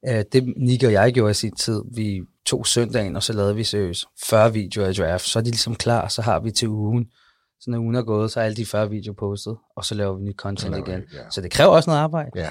Uh, det Nick og jeg gjorde i sin tid, vi tog søndagen, og så lavede vi seriøst 40 videoer i draft. Så er de ligesom klar, så har vi til ugen. Så når ugen er gået, så er alle de 40 videoer postet, og så laver vi nyt content igen. Ja. Så det kræver også noget arbejde. Ja.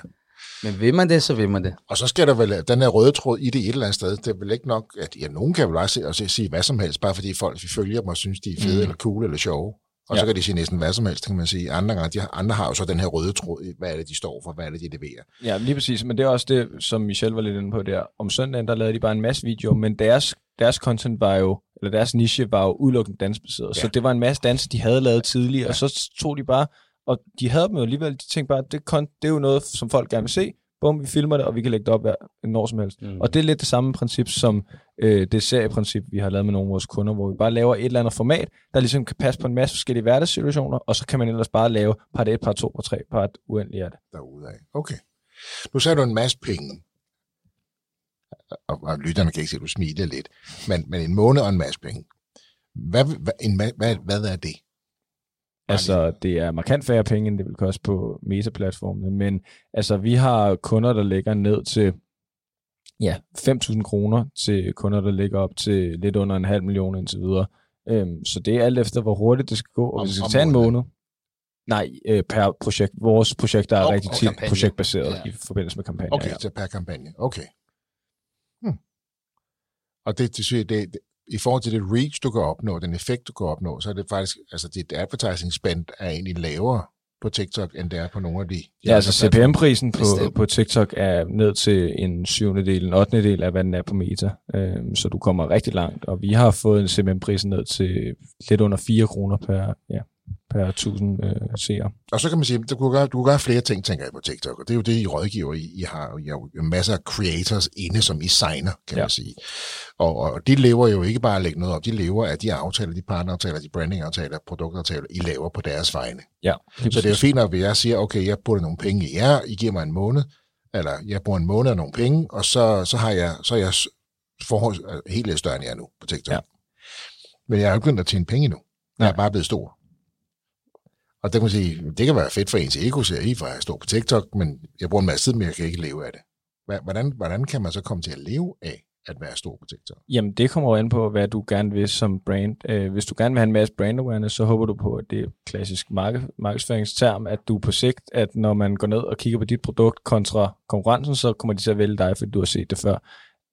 Men vil man det, så vil man det. Og så skal der vel den her røde tråd i det et eller andet sted. Det er vel ikke nok, at ja, nogen kan vel også og sige hvad som helst, bare fordi folk vi følger dem og synes, de er fede mm. eller cool eller sjove. Og ja. så kan de sige næsten hvad som helst, kan man sige. Andre, gange, de har, andre har jo så den her røde tråd, hvad er det, de står for, hvad er det, de leverer. Ja, lige præcis. Men det er også det, som Michelle var lidt inde på der. Om søndagen, der lavede de bare en masse videoer, men deres, deres content var jo, eller deres niche var jo udelukkende dansbaseret. Ja. Så det var en masse danse, de havde lavet tidligere, ja. og så tog de bare, og de havde dem jo alligevel, de tænkte bare, det, det er jo noget, som folk gerne vil se, bum, vi filmer det, og vi kan lægge det op hver, når som helst. Mm. Og det er lidt det samme princip som øh, det serieprincip, vi har lavet med nogle af vores kunder, hvor vi bare laver et eller andet format, der ligesom kan passe på en masse forskellige hverdagssituationer, og så kan man ellers bare lave part 1, part 2, part 3, part uendeligt af det. Derudad. Okay. Nu sagde du en masse penge. Og, og lytterne kan ikke se, at du smiler lidt. Men, men en måned og en masse penge. Hvad, hvad, en, hvad, hvad er det? Altså, det er markant færre penge, end det vil koste på Meta-platformene, men altså, vi har kunder, der ligger ned til ja, 5.000 kroner til kunder, der ligger op til lidt under en halv million indtil videre. Øhm, så det er alt efter, hvor hurtigt det skal gå, og hvis det skal tage en måned. Nej, øh, per projekt. Vores projekter er Og- rigtig og tit kampagne. projektbaseret Ja. i forbindelse med kampagner. Okay, ja. så per kampagne. Okay. Hmm. Og det, det, det, det, i forhold til det reach, du kan opnå, den effekt, du kan opnå, så er det faktisk, altså dit advertising spend er egentlig lavere på TikTok, end det er på nogle af de... Ja, altså. CPM-prisen på, Bestemt. på TikTok er ned til en syvende del, en ottende del af, hvad den er på Meta. Øhm, så du kommer rigtig langt, og vi har fået en CPM-pris ned til lidt under 4 kroner per, ja, per 1000 øh, seere. Og så kan man sige, du kunne, gøre, du kunne gøre flere ting, tænker jeg på TikTok, og det er jo det, I rådgiver. I, I har har jo masser af creators inde, som I signer, kan ja. Ja. man sige. Og, og de lever jo ikke bare at lægge noget op, de lever af de aftaler, de partneraftaler, de brandingaftaler, produktaftaler, I laver på deres vegne. Ja, lige Så det er jo fint at jeg siger, okay, jeg putter nogle penge i jer, I giver mig en måned, eller jeg bruger en måned af nogle penge, og så, så har jeg, så er jeg forhold, helt lidt større end jeg er nu på TikTok. Ja. Ja. Men jeg er jo begyndt at tjene penge endnu. Jeg er Nej. bare blevet stor. Og det kan man sige, det kan være fedt for ens ego, siger I, for at jeg står på TikTok, men jeg bruger en masse tid, men jeg kan ikke leve af det. Hvordan, hvordan kan man så komme til at leve af at være stor på TikTok? Jamen, det kommer jo an på, hvad du gerne vil som brand. Øh, hvis du gerne vil have en masse brand awareness, så håber du på, at det er klassisk marked, markedsføringsterm, at du på sigt, at når man går ned og kigger på dit produkt kontra konkurrencen, så kommer de til at vælge dig, fordi du har set det før.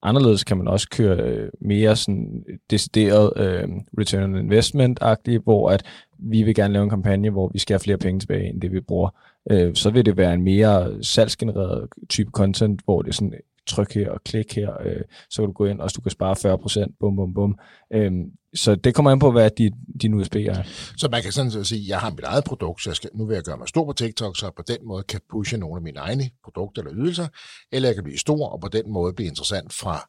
Anderledes kan man også køre øh, mere sådan øh, decideret øh, return on investment-agtigt, hvor at vi vil gerne lave en kampagne, hvor vi skal have flere penge tilbage, end det vi bruger. Øh, så vil det være en mere salgsgenereret type content, hvor det sådan tryk her og klik her, øh, så kan du gå ind, og du kan spare 40%, bum, bum, bum. Øhm, så det kommer an på, hvad din, din USP er. Så man kan sådan set sige, jeg har mit eget produkt, så jeg skal, nu vil jeg gøre mig stor på TikTok, så jeg på den måde kan pushe nogle af mine egne produkter eller ydelser, eller jeg kan blive stor og på den måde blive interessant fra,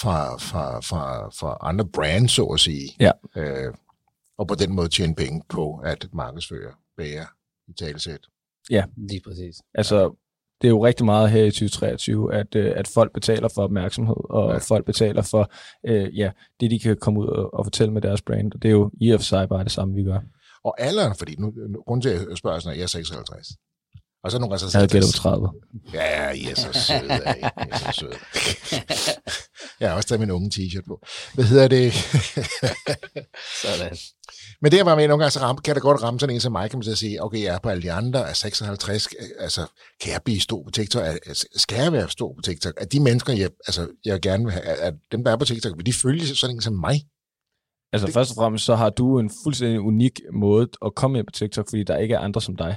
fra, fra, fra, fra andre brands, så at sige. Ja. Øh, og på den måde tjene penge på at markedsføre bære i talesæt. Lige præcis. Altså, det er jo rigtig meget her i 2023, at, øh, at folk betaler for opmærksomhed, og Ja. folk betaler for øh, ja, det, de kan komme ud og, og fortælle med deres brand. Og det er jo i og for sig bare det samme, vi gør. Og alderen, fordi nu, grunden til, at jeg spørger sådan, at jeg er 56. Og så er nogle gange så Jeg havde gættet på 30. Ja, I er så søde, ja, I er så søde. Jeg har også taget min unge t-shirt på. Hvad hedder det? <laughs> Sådan. Men det er bare med, at nogle gange så ramme, kan det godt ramme sådan en som mig, kan man så sige, okay, jeg er på alle de andre, er 56, altså, kan jeg blive stor på TikTok? Skal jeg være stor på TikTok? Er de mennesker, jeg, altså, jeg gerne vil have, er, dem, der er på TikTok, vil de følge sådan en som mig? Altså først og fremmest, så har du en fuldstændig unik måde at komme ind på TikTok, fordi der ikke er andre som dig.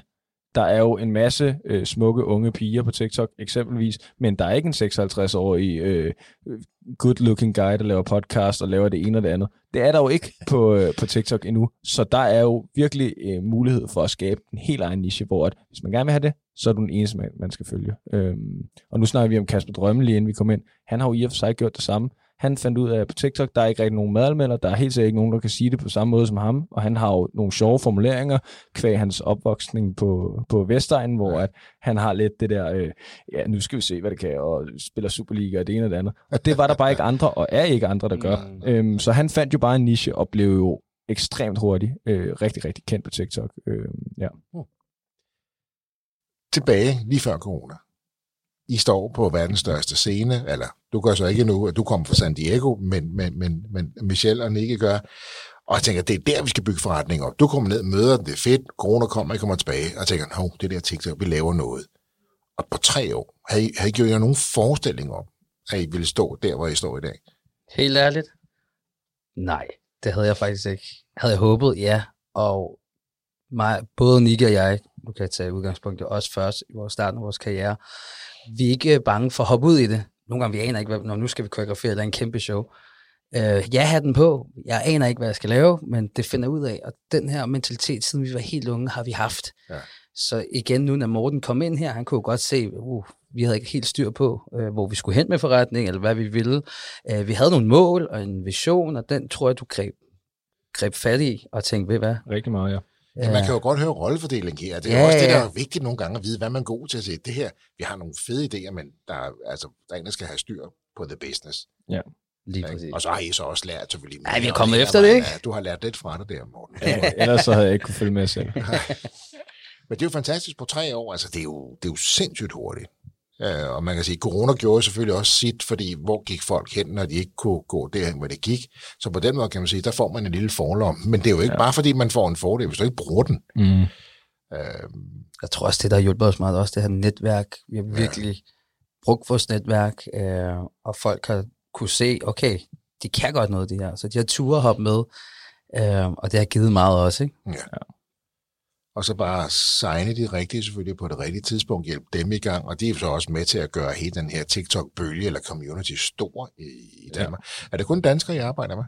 Der er jo en masse øh, smukke unge piger på TikTok, eksempelvis, men der er ikke en 56-årig øh, good-looking guy, der laver podcast og laver det ene og det andet. Det er der jo ikke på, øh, på TikTok endnu, så der er jo virkelig øh, mulighed for at skabe en helt egen niche, hvor at, hvis man gerne vil have det, så er du den eneste, man, man skal følge. Øhm, og nu snakker vi om Kasper Drømme lige inden vi kom ind. Han har jo i og for sig gjort det samme. Han fandt ud af, på TikTok, der er ikke rigtig nogen madanmelder, der er helt sikkert ikke nogen, der kan sige det på samme måde som ham, og han har jo nogle sjove formuleringer, kvæg hans opvoksning på, på Vestegnen, hvor at han har lidt det der, øh, ja, nu skal vi se, hvad det kan, og spiller Superliga og det ene og det andet. Og det var der bare ikke andre, og er ikke andre, der gør. Mm. Øhm, så han fandt jo bare en niche, og blev jo ekstremt hurtigt øh, rigtig, rigtig kendt på TikTok. Øh, ja. Tilbage lige før corona. I står på verdens største scene, eller du gør så ikke nu, at du kommer fra San Diego, men, men, men, men Michelle og Nicky gør, og jeg tænker, det er der, vi skal bygge forretning op. Du kommer ned, møder den, det er fedt, corona kommer, jeg kommer tilbage, og jeg tænker, hov, det der TikTok, vi laver noget. Og på tre år, havde I, havde I gjort jer nogen forestilling om, at I ville stå der, hvor I står i dag? Helt ærligt? Nej, det havde jeg faktisk ikke. Havde jeg håbet, ja. Og mig, både Nick og jeg, nu kan jeg tage udgangspunkt i os først i vores starten af vores karriere, vi er ikke bange for at hoppe ud i det. Nogle gange vi aner ikke, hvad, når nu skal vi koreografere eller en kæmpe show. Øh, jeg har den på. Jeg aner ikke, hvad jeg skal lave, men det finder jeg ud af. Og den her mentalitet, siden vi var helt unge, har vi haft. Ja. Så igen, nu når Morten kom ind her, han kunne godt se, uh, vi havde ikke helt styr på, øh, hvor vi skulle hen med forretning, eller hvad vi ville. Øh, vi havde nogle mål og en vision, og den tror jeg, du greb, greb fat i, og tænkte, ved hvad? Rigtig meget, ja. Ja. Man kan jo godt høre rollefordeling her. Det er Ja, ja, også det, der ja. er vigtigt nogle gange at vide, hvad man er god til at sige. Det her, vi har nogle fede idéer, men der er, altså, der er en, der skal have styr på the business. Lige Ikke? præcis. Og så har I så også lært selvfølgelig. Ja, vi er kommet efter det, ikke? ja, Du har lært lidt fra det der, Morten. ja. Ellers så havde jeg ikke kunne følge med selv. <laughs> Men det er jo fantastisk på tre år. Altså, det er jo, det er jo sindssygt hurtigt. Øh, og man kan sige, at corona gjorde selvfølgelig også sit, fordi hvor gik folk hen, når de ikke kunne gå derhen, hvor det gik. Så på den måde kan man sige, der får man en lille forlom. Men det er jo ikke ja. bare fordi, man får en fordel, hvis du ikke bruger den. Mm. Øhm, Jeg tror også, det, der har hjulpet os meget, også det her netværk. Vi har virkelig brugt vores netværk, øh, og folk har kunne se, okay, de kan godt noget, det her. Så de har ture hoppe med, øh, og det har givet meget også, ikke? Og så bare signe de rigtige selvfølgelig på det rigtige tidspunkt, hjælpe dem i gang, og de er så også med til at gøre hele den her TikTok-bølge eller community stor i, i Danmark. Ja. Er det kun danskere, I arbejder med?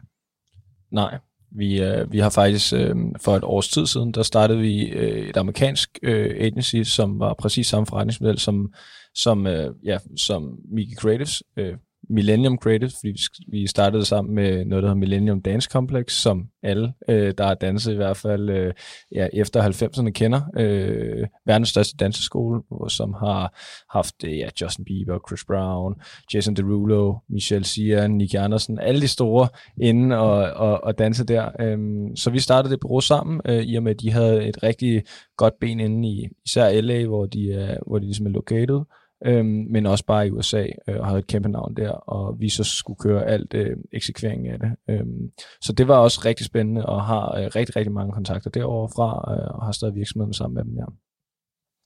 Nej, vi, øh, vi har faktisk øh, for et års tid siden, der startede vi øh, et amerikansk øh, agency, som var præcis samme forretningsmodel som, som, øh, ja, som Mickey Creatives, øh, Millennium Creative, fordi vi vi startede sammen med noget, der hedder Millennium Dance Complex, som alle, øh, der har danset i hvert fald øh, ja, efter 90'erne kender. Øh, verdens største danseskole, som har haft øh, ja, Justin Bieber, Chris Brown, Jason Derulo, Michelle Sia, Nicky Andersen, alle de store inde og, og, og danse der. Øh, så vi startede det bureau sammen, øh, i og med, at de havde et rigtig godt ben inde i især LA, hvor de er, hvor de ligesom er located, øhm, men også bare i USA, øh, og havde et kæmpe navn der, og vi så skulle køre alt øh, eksekveringen af det. Øhm, så det var også rigtig spændende, og har øh, rigtig, rigtig mange kontakter derovre fra, øh, og har stadig virksomheden sammen med dem, ja.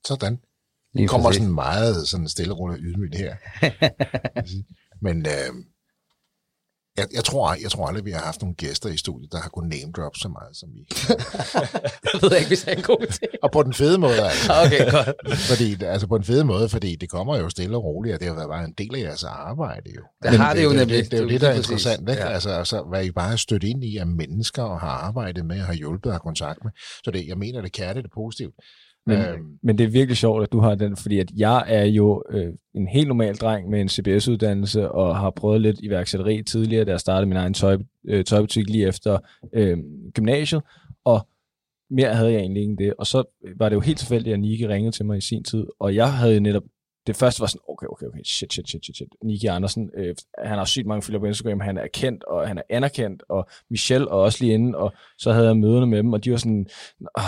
Sådan. Det kommer sådan meget sådan stille og roligt ydmygt her. <laughs> Men øh, jeg, jeg, tror, jeg tror aldrig, vi har haft nogle gæster i studiet, der har kunnet name drop så meget som vi. <laughs> Jeg ved ikke, hvis jeg er en god. Og på den fede måde, altså. Okay, godt. Fordi, altså på en fed måde, fordi det kommer jo stille og roligt, og det har været bare en del af jeres arbejde jo. Det har det jo det, nemlig. Det, det, er jo Det er det, der er interessant, ikke? Ja. Altså, altså, hvad I bare er stødt ind i af mennesker, og har arbejdet med, og har hjulpet og har kontakt med. Så det, jeg mener, det kærligt og positivt. Men, Øhm. men det er virkelig sjovt, at du har den, fordi at jeg er jo øh, en helt normal dreng med en CBS-uddannelse, og har prøvet lidt iværksætteri tidligere, da jeg startede min egen tøj, øh, tøjbutik lige efter øh, gymnasiet, og mere havde jeg egentlig ikke det. Og så var det jo helt tilfældigt, at Nike ringede til mig i sin tid, og jeg havde netop det første var sådan, okay, okay, okay, shit, shit, shit, shit, shit. Niki Andersen, øh, han har sygt mange følgere på Instagram, han er kendt, og han er anerkendt, og Michelle er også lige inde, og så havde jeg møderne med dem, og de var sådan, ah,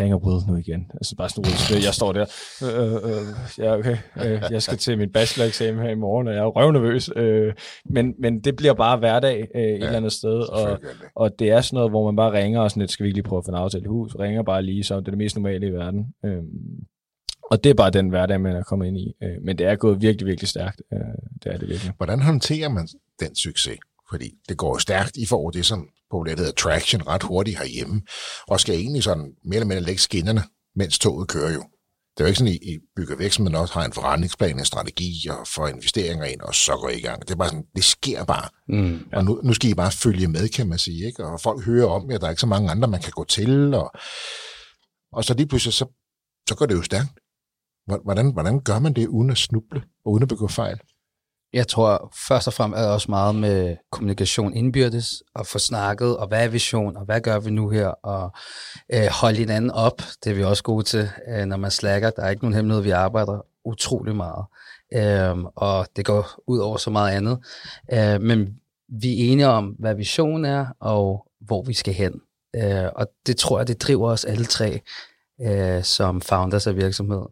ringer Will nu igen. Altså bare sådan, Will, jeg står der, øh, øh, ja, okay, øh, jeg skal til min bacheloreksamen her i morgen, og jeg er røvnervøs, øh, men, men det bliver bare hverdag øh, et eller andet sted, og, og det er sådan noget, hvor man bare ringer og sådan lidt, skal vi ikke lige prøve at få en aftale i hus? Ringer bare lige, så det er det mest normale i verden. Øhm, og det er bare den hverdag, man er kommet ind i. Øh, men det er gået virkelig, virkelig stærkt. Øh, det er det virkelig. Hvordan håndterer man den succes? Fordi det går jo stærkt. I får det, som populært hedder traction, ret hurtigt herhjemme, og skal egentlig sådan mere eller mindre lægge skinnerne, mens toget kører jo. Det er jo ikke sådan, at I bygger virksomheden også har en forretningsplan, en strategi og får investeringer ind, og så går I i gang. Det er bare sådan, det sker bare. Mm. Og nu, nu skal I bare følge med, kan man sige. Ikke? Og folk hører om jer, der er ikke så mange andre, man kan gå til. Og, og så lige pludselig, så, så går det jo stærkt. Hvordan, hvordan gør man det uden at snuble og uden at begå fejl? Jeg tror først og fremmest er det også meget med kommunikation indbyrdes, og få snakket, og hvad er vision, og hvad gør vi nu her, og øh, holde hinanden op, det er vi også gode til, øh, når man slækker. Der er ikke nogen hemmelighed, vi arbejder utrolig meget, øh, og det går ud over så meget andet. Øh, men vi er enige om, hvad visionen er, og hvor vi skal hen. Øh, og det tror jeg, det driver os alle tre, øh, som founders af virksomheden.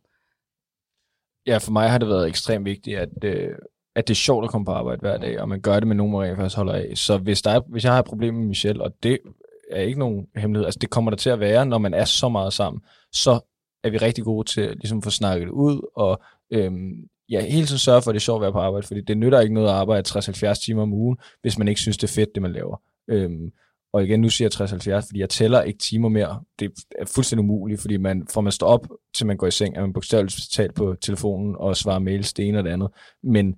Ja, for mig har det været ekstremt vigtigt, at, øh, at det er sjovt at komme på arbejde hver dag, og man gør det med nogen, man rent faktisk holder af. Så hvis, der er, hvis jeg har et problem med Michelle, og det er ikke nogen hemmelighed, altså det kommer der til at være, når man er så meget sammen, så er vi rigtig gode til at ligesom få snakket det ud, og øhm, ja, hele tiden sørge for, at det er sjovt at være på arbejde, fordi det nytter ikke noget at arbejde 60-70 timer om ugen, hvis man ikke synes, det er fedt, det man laver. Øhm, og igen, nu siger jeg 60-70, fordi jeg tæller ikke timer mere. Det er fuldstændig umuligt, fordi man, fra man står op, til man går i seng, er man bogstaveligt talt på telefonen og svarer mails, det ene og det andet. Men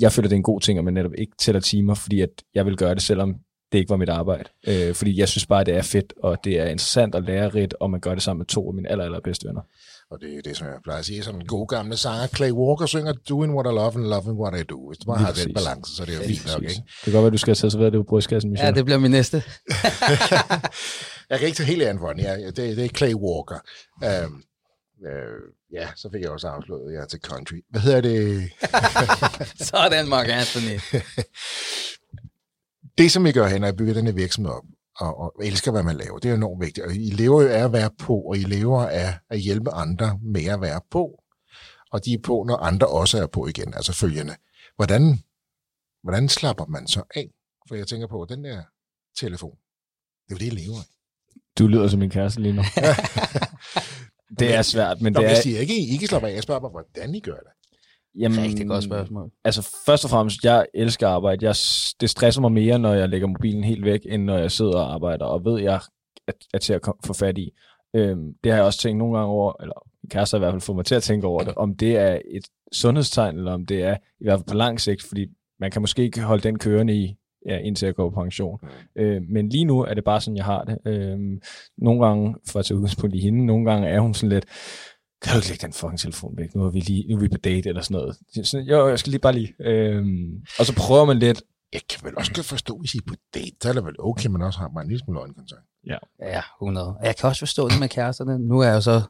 jeg føler, det er en god ting, at man netop ikke tæller timer, fordi at jeg vil gøre det, selvom det ikke var mit arbejde. Øh, fordi jeg synes bare, det er fedt, og det er interessant og lærerigt, og man gør det sammen med to af mine aller, allerbedste venner. Og det er det, som jeg plejer at sige, som en god gamle sanger, Clay Walker synger, doing what I love and loving what I do. Hvis du bare har den balance, så er det jo Lige fint nok, ikke? Det kan godt være, du skal have serveret det på brystkassen, Michelle. Ja, det bliver min næste. <laughs> jeg kan ikke tage helt æren for den. Ja, det, det er Clay Walker. Øhm, øh, ja, så fik jeg også afslået, at jeg er til country. Hvad hedder det? <laughs> Sådan, Mark Anthony. <laughs> det, som I gør hen, er at bygge den her virksomhed op, og, og elsker, hvad man laver. Det er enormt vigtigt. Og I lever jo af at være på, og I lever af at hjælpe andre med at være på. Og de er på, når andre også er på igen, altså følgende. Hvordan, hvordan slapper man så af? For jeg tænker på, den der telefon, det er jo det, I lever af. Du lyder som min kæreste lige nu. <laughs> det er svært, men Nå, det jeg er... siger ikke, I ikke slapper af. Jeg spørger bare, hvordan I gør det. Jamen, Rigtig godt spørgsmål. Altså først og fremmest, jeg elsker arbejde. Jeg, det stresser mig mere, når jeg lægger mobilen helt væk, end når jeg sidder og arbejder, og ved jeg, at, at til at få fat i. Øhm, det har jeg også tænkt nogle gange over, eller min kæreste har i hvert fald fået mig til at tænke over det, om det er et sundhedstegn, eller om det er i hvert fald på lang sigt, fordi man kan måske ikke holde den kørende i, ja, indtil jeg går på pension. Øh, men lige nu er det bare sådan, jeg har det. Øh, nogle gange, for at tage udgangspunkt i hende, nogle gange er hun sådan lidt, kan du ikke lægge den fucking telefon væk? Nu er vi, lige, nu er vi på date eller sådan noget. Sådan, jo, jeg skal lige bare lige. Øh, og så prøver man lidt, Jeg kan vel også godt forstå, hvis I er på date, så er det vel okay, man også har mig en lille smule øjenkontakt. Ja, 100. Og jeg kan også forstå det med kæresterne. Nu er jeg jo så,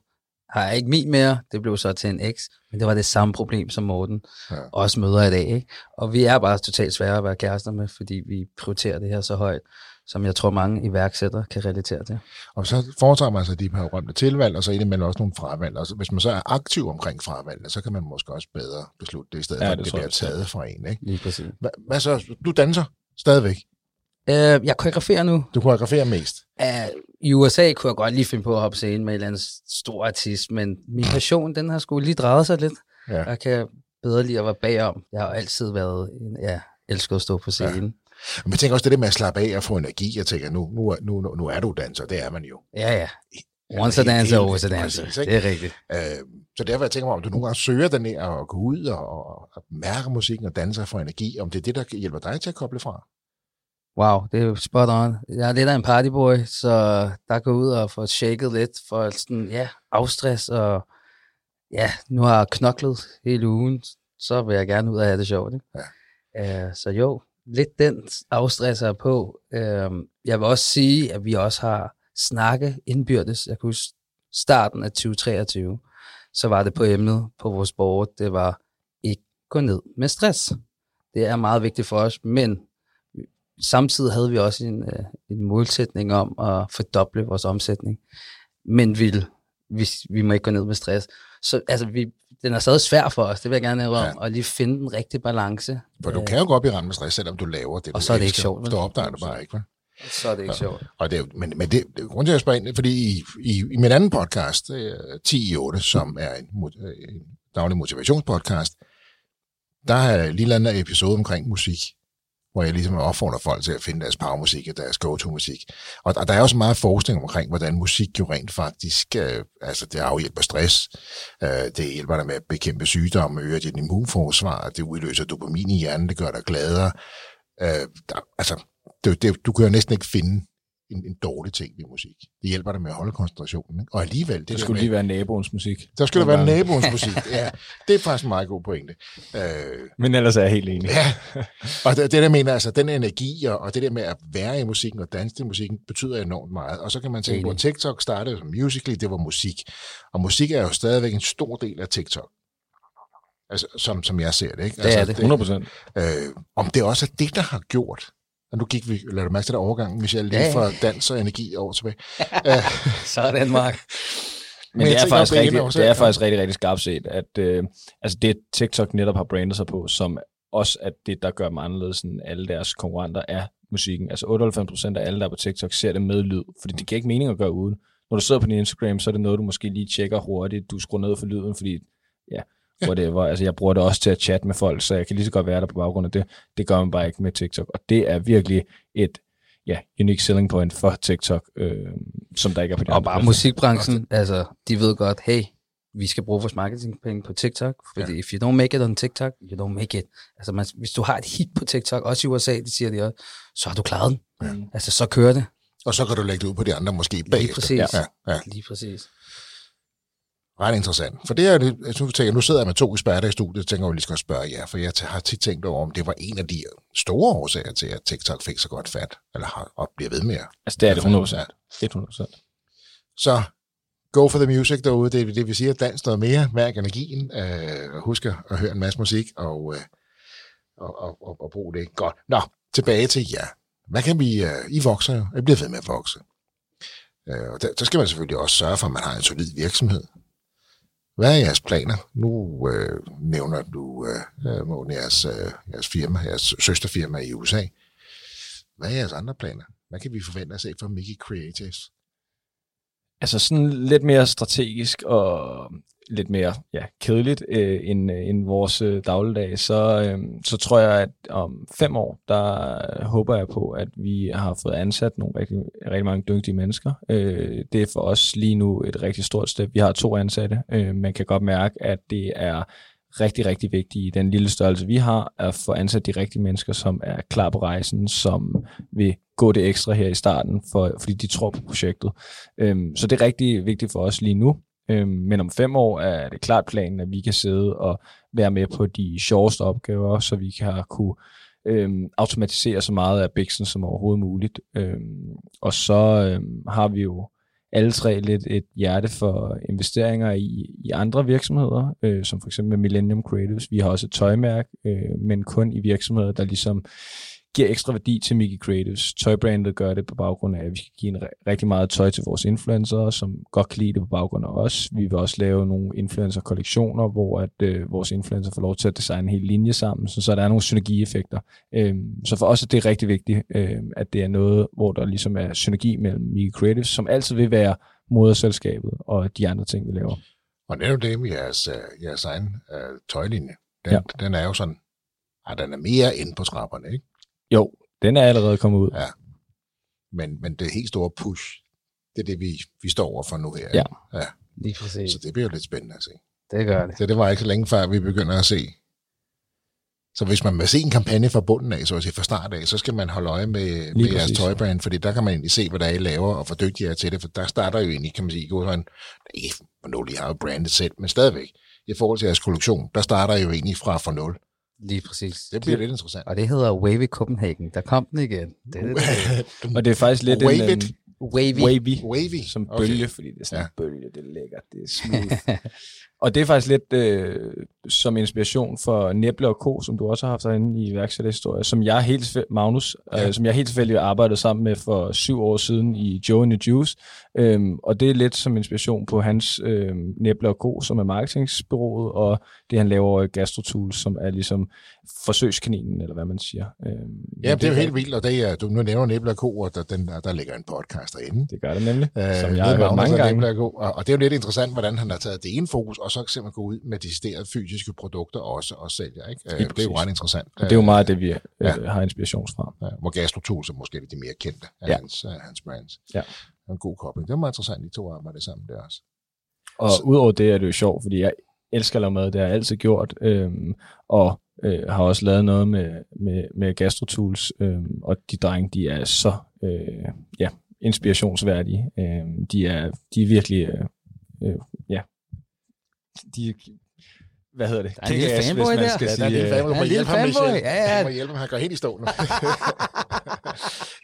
har jeg ikke min mere, det blev så til en eks, men det var det samme problem som Morten Ja. ja. også møder i dag. Ikke? Og vi er bare totalt svære at være kærester med, fordi vi prioriterer det her så højt, som jeg tror mange iværksættere kan relatere til. Og så foretager man sig de her rømte tilvalg, og så indimellem også nogle fravalg. Og så, hvis man så er aktiv omkring fravalgene, så kan man måske også bedre beslutte det, i stedet Ja, for, at det det bliver taget fra en. Ikke? Lige præcis. Hvad, hvad så? Du danser stadigvæk. Øh, jeg koreograferer nu. Du koreograferer mest. Uh, I USA kunne jeg godt lige finde på at hoppe scenen med en eller anden stor artist, men min passion, den har sgu lige drejet sig lidt. Ja. Jeg kan bedre lide at være bagom. Jeg har altid været, en, ja, elsket at stå på scenen. Men jeg tænker også det der med at slappe af og få energi. Jeg tænker, nu, nu, nu, nu, er du danser, det er man jo. Ja, ja. Once a dancer, always a dancer. præcis? Det er rigtigt. Øh, så derfor jeg tænker mig, om du nogle gange søger den her og gå ud og, og, og mærke musikken og danse og få energi, om det er det, der hjælper dig til at koble fra. Wow, det er spot on. Jeg er lidt af en partyboy, så der går ud og får shaket lidt for sådan, ja, afstress og ja, nu har jeg knoklet hele ugen, så vil jeg gerne ud og have det sjovt. Ikke? Ja. Uh, så jo, lidt den afstresser på. Uh, jeg vil også sige, at vi også har snakke indbyrdes. Jeg kan huske starten af 2023, så var det på emnet på vores board, det var ikke gå ned med stress. Det er meget vigtigt for os, men samtidig havde vi også en, øh, en målsætning om at fordoble vores omsætning. Men vi, vi, vi må ikke gå ned med stress. Så altså, vi, den er stadig svær for os, det vil jeg gerne have om, Ja. ja. at lige finde den rigtige balance. For du Øh, kan jo godt blive ramt med stress, selvom du laver det, Og du så er det ikke sjovt? Så opdager det bare ikke, vel? Så er det ikke sjovt. Og det men, men det, det grund til, at jeg spørger ind, fordi i, i, i min anden podcast, øh, 10 i 8, som er en, øh, en daglig motivationspodcast, der har jeg lige en episode omkring musik, hvor jeg ligesom opfordrer folk til at finde deres powermusik og deres go-to-musik. Og, og der er også meget forskning omkring, hvordan musik jo rent faktisk, øh, altså det afhjælper stress, øh, det hjælper dig med at bekæmpe sygdomme, øger dit immunforsvar, det udløser dopamin i hjernen, det gør dig gladere. Øh, der, altså, det, det, du kan jo næsten ikke finde en, en dårlig ting ved musik. Det hjælper dig med at holde koncentrationen. Ikke? Og alligevel, det, det der skulle med, lige være naboens musik. der skulle der være naboens <laughs> musik. Ja, det er faktisk en meget god pointe. Øh, Men ellers er jeg helt enig. Ja, <laughs> og det, det der mener, altså den energi og, og det der med at være i musikken og danse til musikken, betyder enormt meget. Og så kan man tænke på, at TikTok startede som Musical.ly, det var musik. Og musik er jo stadigvæk en stor del af TikTok. Altså, som, som jeg ser det, ikke? Det er altså, det. 100 procent. Øh, om det også er det, der har gjort, og nu gik vi, lad du mærke til den overgang, Michelle, lige Ja, fra dans og energi over tilbage. <laughs> Sådan, Mark. Men, Men det er, faktisk rigtig, også, det er faktisk rigtig, rigtig skarpt set, at øh, altså det TikTok netop har brandet sig på, som også at det, der gør dem anderledes end alle deres konkurrenter, er musikken. Altså 98% af alle, der er på TikTok, ser det med lyd, fordi det giver ikke mening at gøre uden. Når du sidder på din Instagram, så er det noget, du måske lige tjekker hurtigt. Du skruer ned for lyden, fordi ja, <laughs> whatever. Altså jeg bruger det også til at chatte med folk, så jeg kan lige så godt være der på baggrund af det. Det gør man bare ikke med TikTok, og det er virkelig et ja, unique selling point for TikTok, øh, som der ikke er på de Og bare platforme. musikbranchen, altså, de ved godt, hey, vi skal bruge vores marketingpenge på TikTok, fordi ja. if you don't make it on TikTok, you don't make it. Altså, man, hvis du har et hit på TikTok, også i USA, det siger de også, så har du klaret den. Ja. Altså, så kører det. Og så kan du lægge det ud på de andre måske bagefter. præcis. Ja, ja. Lige præcis. Ret interessant. For det er det, jeg nu, tænker, nu sidder jeg med to eksperter i studiet, tænker jeg, at vi lige skal spørge jer, for jeg har tit tænkt over, om det var en af de store årsager til, at TikTok fik så godt fat, eller har, og bliver ved med. at- Altså det er det 100%. 100%. Så go for the music derude, det, det vi siger, dans noget mere, mærk energien, øh, husk at høre en masse musik, og, øh, og, og, og, og brug det. Godt. Nå, tilbage til jer. Hvad kan vi, øh, I vokser jo, I bliver ved med at vokse. Øh, og der, så skal man selvfølgelig også sørge for, at man har en solid virksomhed. Hvad er jeres planer? Nu øh, nævner du, øh, øh Morten, jeres, øh, jeres firma, jeres søsterfirma i USA. Hvad er jeres andre planer? Hvad kan vi forvente at se fra Mickey Creatives? Altså sådan lidt mere strategisk og lidt mere ja, kedeligt øh, end, øh, end vores øh, dagligdag, så, øh, så tror jeg, at om fem år, der øh, håber jeg på, at vi har fået ansat nogle rigtig, rigtig mange dygtige mennesker. Øh, det er for os lige nu et rigtig stort step. Vi har to ansatte. Øh, man kan godt mærke, at det er rigtig, rigtig vigtigt i den lille størrelse, vi har, at få ansat de rigtige mennesker, som er klar på rejsen, som vil gå det ekstra her i starten, for, fordi de tror på projektet. Øhm, så det er rigtig vigtigt for os lige nu. Øhm, men om fem år er det klart planen, at vi kan sidde og være med på de sjoveste opgaver, så vi kan kunne øhm, automatisere så meget af Bixen som overhovedet muligt. Øhm, og så øhm, har vi jo alle tre lidt et hjerte for investeringer i, i andre virksomheder, øh, som for eksempel Millennium Creatives. Vi har også et tøjmærke, øh, men kun i virksomheder, der ligesom giver ekstra værdi til Mickey Creatives. Tøjbrandet gør det på baggrund af, at vi skal give en rigtig meget tøj til vores influencer, som godt kan lide det på baggrund af os. Vi vil også lave nogle influencer-kollektioner, hvor at, øh, vores influencer får lov til at designe en hel linje sammen, så, så der er nogle synergieffekter. Øhm, så for os er det rigtig vigtigt, øh, at det er noget, hvor der ligesom er synergi mellem Mickey Creatives, som altid vil være moderselskabet og de andre ting, vi laver. Og netop det med jeres, uh, jeres egen uh, tøjlinje, den, ja. den er jo sådan, at den er mere ind på trapperne, ikke? Jo, den er allerede kommet ud. Ja. Men, men det helt store push, det er det, vi, vi står over for nu her. Ja. ja. Lige præcis. Så det bliver jo lidt spændende at se. Det gør det. Så det var ikke så længe før, vi begynder at se. Så hvis man vil se en kampagne fra bunden af, så at sige fra start af, så skal man holde øje med, med jeres tøjbrand, fordi der kan man egentlig se, hvad der er, I laver, og hvor dygtige er til det, for der starter jo egentlig, kan man sige, gå sådan, ikke for nul, I har jo brandet selv, men stadigvæk, i forhold til jeres kollektion, der starter jo egentlig fra for nul. Lige præcis. Det bliver lidt interessant. Og det hedder Wavy Copenhagen. Der kom den igen. Det er det. <laughs> og det er faktisk lidt Wave en... it. Wavy. Wavy. Wavy. Som Okay. bølge, fordi det er sådan Ja. en bølge, det er lækkert, det er smooth. <laughs> og det er faktisk lidt øh, som inspiration for Neble og Co., som du også har haft derinde i iværksætterhistorie, som jeg helt Magnus, Ja. øh, som jeg helt tilfældigt arbejdede sammen med for syv år siden i Joe and the Juice. Øhm, og det er lidt som inspiration på hans øh, Neble og Co., som er marketingsbyrået, og det han laver i GastroTools, som er ligesom forsøgskaninen, eller hvad man siger. Øhm, Ja, det er jo helt vildt, og det er, du nu nævner Nebla og Co., og der, den, der, der ligger en podcast derinde. Det gør det nemlig, Øh, som jeg har hørt mange gange. Og, og det er jo lidt interessant, hvordan han har taget det ene fokus, og så simpelthen gå ud med deciderede fysiske produkter også og sælger. Ikke? Øh, det er jo ret interessant. Og det er jo meget det, vi øh, Ja. har inspiration fra. Ja, hvor GastroTools er måske de mere kendte af Ja. hans, uh, hans brands. Ja. Er En god kobling. Det er meget interessant, de to arbejder sammen der også. Og Så- udover det er det jo sjovt, fordi jeg elsker at lave mad, det har jeg altid gjort, øhm, og øh, har også lavet noget med, med, med GastroTools, øhm, og de drenge, de er så øh, ja, inspirationsværdige. Øhm, de, er, de er virkelig, øh, øh, ja, de hvad hedder det? Der er en lille fanboy hvis man der. skal Ja, der er sige, lige øh, fan, du må en hjælpe lille ham, fanboy. Michel. Ja, ja. Du må hjælpe ham, han går helt i stå nu. <laughs>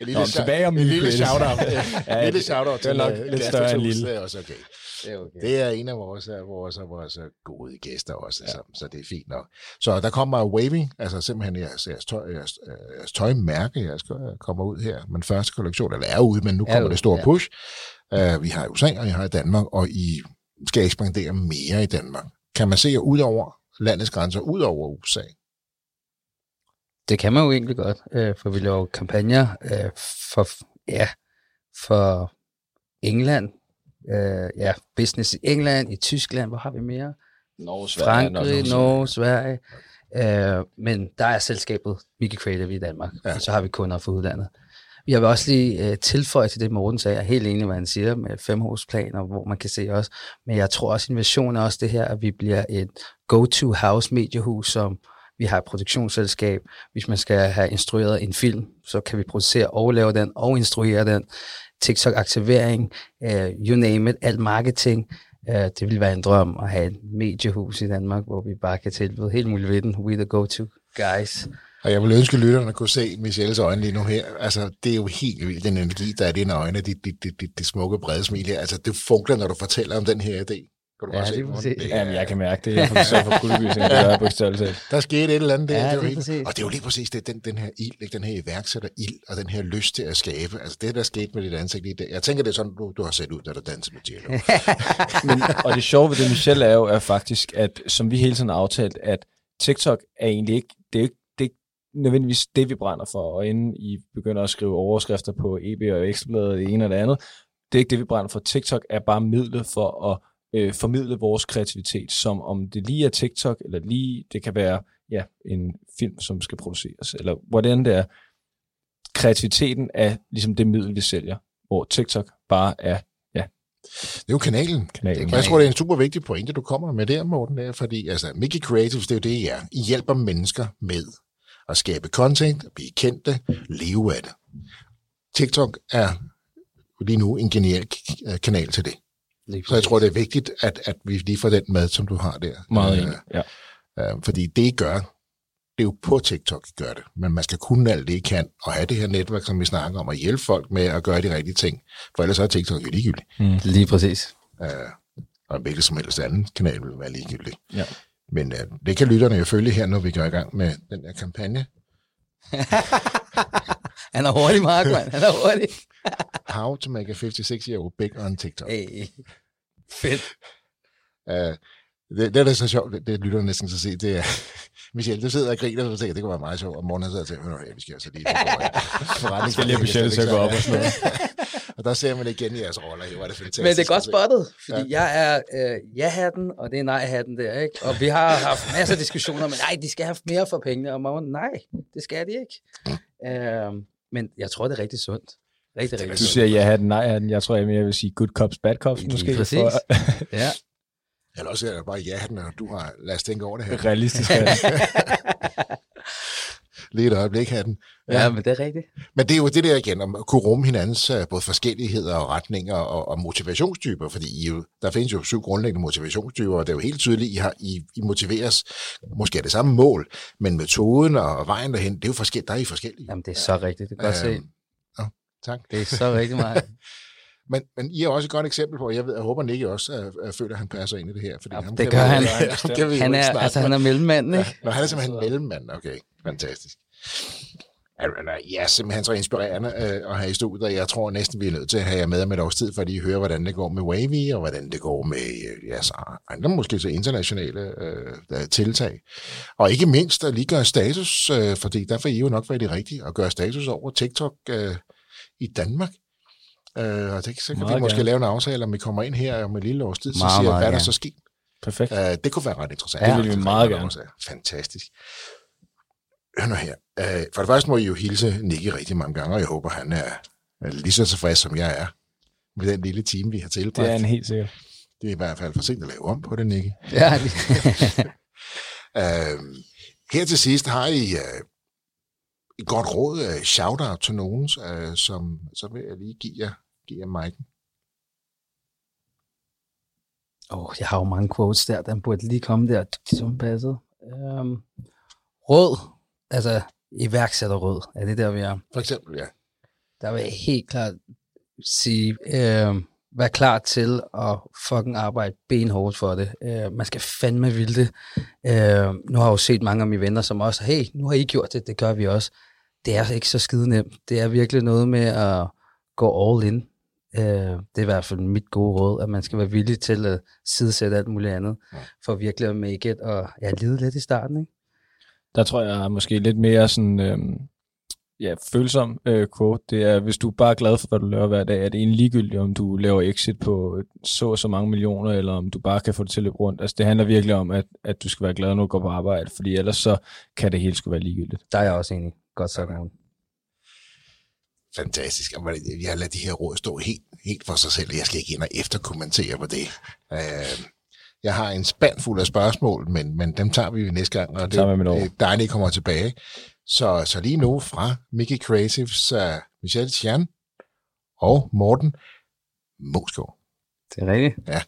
en lille, Nå, shout- tilbage om en lille shout-out. <laughs> Ja, En lille det- shout-out det er til nok øh, lidt større end lille. Det er også okay. Det er okay. Det er en af vores, af vores, af vores øh, gode gæster også, ja. så, så det er fint nok. Så der kommer Waving, altså simpelthen jeres, jeres, tøj, jeres, øh, jeres tøjmærke, jeres øh, kommer ud her. Men første kollektion, eller er ude, men nu Er kommer det store ja. push. Uh, vi har i USA, og vi har i Danmark, og I skal ekspandere mere i Danmark. Kan man se ud over landets grænser, ud over USA? Det kan man jo egentlig godt, øh, for vi laver kampagner øh, for, ja, for England, øh, ja, business i England, i Tyskland, hvor har vi mere? Norge, Frankrig, Norge, Sverige. Øh, men der er selskabet Mickey Creative i Danmark, ja. og så har vi kunder fra udlandet. Jeg vil også lige øh, tilføje til det, Morten sagde. Jeg er helt enig, hvad han siger med femhusplaner, hvor man kan se også. Men jeg tror også, innovation er også det her, at vi bliver et go-to house mediehus, som vi har et produktionsselskab. Hvis man skal have instrueret en film, så kan vi producere og lave den og instruere den. TikTok-aktivering, øh, you name it, alt marketing. Øh, det vil være en drøm at have et mediehus i Danmark, hvor vi bare kan tilbyde helt muligt ved den. We the go-to guys. Og jeg vil ønske, at lytterne kunne se Michelles øjne lige nu her. Altså, det er jo helt vildt, den energi, der er i dine øjne, det, det, det, det, det smukke brede smil her. Altså, det funkler, når du fortæller om den her idé. Kan du Ja, se. Det er- Jamen, jeg kan mærke det. Jeg får så for kuldegysning, det gør jeg på størrelse. Der skete et eller andet der. Ja, det er helt, præcis. og det er jo lige præcis det, den, den her ild, ikke? den her iværksætter ild, og den her lyst til at skabe. Altså det, der skete med dit ansigt lige der. Jeg tænker, det er sådan, du, du har set ud, da du dansede med Jello. <laughs> Men, og det sjove ved det, Michelle er jo, er faktisk, at som vi hele tiden har aftalt, at TikTok er egentlig det er ikke, det er ikke nødvendigvis det, vi brænder for. Og inden I begynder at skrive overskrifter på EB og Ekstrabladet, det ene og det andet, det er ikke det, vi brænder for. TikTok er bare midlet for at øh, formidle vores kreativitet, som om det lige er TikTok, eller lige, det kan være ja, en film, som skal produceres, eller hvordan det er. Kreativiteten er ligesom det middel, vi sælger, hvor TikTok bare er det er jo kanalen. kanalen. Og jeg tror, det er en super vigtig pointe, du kommer med der, Morten, der, fordi altså, Mickey Creatives, det er jo det, I er. I hjælper mennesker med at skabe content, blive kendte, leve af det. TikTok er lige nu en genial kanal til det. Så jeg tror, det er vigtigt, at, at vi lige får den med, som du har der. Meget enig, ja. Øh, fordi det, I gør, det er jo på TikTok, I gør det. Men man skal kunne alt det, I kan, og have det her netværk, som vi snakker om, og hjælpe folk med at gøre de rigtige ting. For ellers er TikTok jo ligegyldigt. Mm. Lige præcis. Uh, og hvilket som helst anden kanal vil være ligegyldigt. Ja. Men uh, det kan lytterne jo følge her, når vi går i gang med den her kampagne. <laughs> Han er hurtig, Mark, man. Han er hurtig. <laughs> How to make a 56-year-old big on TikTok. Hey. Fedt. Uh, <laughs> det, det, er så sjovt, det, det lytter næsten til at se, det er, Michelle, du sidder og griner, og tænker, det kunne være meget sjovt, og morgen sidder og tænker, ja, vi skal altså lige forretning. skal lige have budgettet til at gå op og sådan noget. Og der ser man igen jeres roller, hvor er det fantastisk. Men det er godt spottet, fordi ja. jeg er øh, ja-hatten, og det er nej-hatten der, ikke? Og vi har haft masser af diskussioner, men nej, de skal have mere for pengene, og morgen, nej, det skal de ikke. Mm. Øh, men jeg tror, det er rigtig sundt. Rigtig, rigtig du siger ja-hatten, nej-hatten. Jeg tror, jeg mere vil sige good cops, bad cops, måske. Præcis. For... <laughs> ja. Eller også er det bare ja, når du har, lad os tænke over det her. Realistisk. <laughs> Lige et øjeblik, hatten. Ja, ja, men det er rigtigt. Men det er jo det der igen, om at kunne rumme hinandens øh, både forskelligheder og retninger og, og motivationstyper, fordi I jo, der findes jo syv grundlæggende motivationstyper, og det er jo helt tydeligt, I, har, I, I motiveres måske er det samme mål, men metoden og vejen derhen, det er jo forskelligt, der er I forskellige. Jamen, det er så rigtigt, det kan godt øh, se. Ja, tak. Det er så rigtig meget. <laughs> Men, men I er også et godt eksempel på, jeg, ved, jeg håber, Nicky også uh, uh, føler, at han passer ind i det her. Fordi ja, ham det gør han. <laughs> han, er, altså, han er mellemmanden, ikke? Ja, Nå, han er simpelthen mellemmanden. Okay, fantastisk. Ja, simpelthen så inspirerende uh, at have i studiet, og jeg tror næsten, vi er nødt til at have jer med om et års tid, for at I hører, hvordan det går med Wavy, og hvordan det går med ja, så andre måske så internationale uh, tiltag. Og ikke mindst at lige gøre status, uh, fordi der får I jo nok være det rigtige, at gøre status over TikTok uh, i Danmark. Øh, og det, så kan meget vi måske gerne. lave en aftale, om vi kommer ind her om et lille års tid, så meget, siger, meget, hvad er der så sket? Perfekt. Øh, det kunne være ret interessant. Ja, det vil vi meget gerne. Fantastisk. Hør nu her. Øh, for det første må I jo hilse Nicky rigtig mange gange, og jeg håber, han er, er lige så tilfreds, som jeg er med den lille time, vi har tilbragt. Det er en helt sikkert. Det er i hvert fald for sent at lave om på det, Nicky. <laughs> Ja. <laughs> øh, her til sidst har I uh, et godt råd, uh, shout-out til nogen, uh, som så vil jeg lige give jer, give jer mic'en. Åh, oh, jeg har jo mange quotes der, den burde lige komme der, som passede. Um, råd, altså iværksætterråd, er det der, vi er? For eksempel, ja. Der vil jeg helt klart sige, uh, vær klar til at fucking arbejde benhårdt for det. Uh, man skal fandme vilde det. Uh, nu har jeg jo set mange af mine venner, som også, hey, nu har I gjort det, det gør vi også. Det er ikke så skide nemt. Det er virkelig noget med at gå all in. Uh, det er i hvert fald mit gode råd, at man skal være villig til at sidesætte alt muligt andet, ja. for virkelig at make it, og ja, lide lidt i starten, ikke? Der tror jeg er måske lidt mere sådan, øhm, ja, følsom øh, quote. Det er, hvis du er bare glad for, hvad du laver hver dag, er det egentlig ligegyldigt, om du laver exit på så og så mange millioner, eller om du bare kan få det til at løbe rundt. Altså, det handler virkelig om, at, at du skal være glad, når du går på arbejde, fordi ellers så kan det hele skulle være ligegyldigt. Der er jeg også enig. Godt sagt, ja. Fantastisk. Jeg har ladet de her råd stå helt, helt for sig selv. Jeg skal ikke ind og efterkommentere på det. Uh, jeg har en spand fuld af spørgsmål, men, men dem tager vi næste gang, og det, det er dejligt, kommer tilbage. Så, så lige nu fra Mickey Creatives, uh, Michel Chan og Morten Moskov. Det er rigtigt. Ja.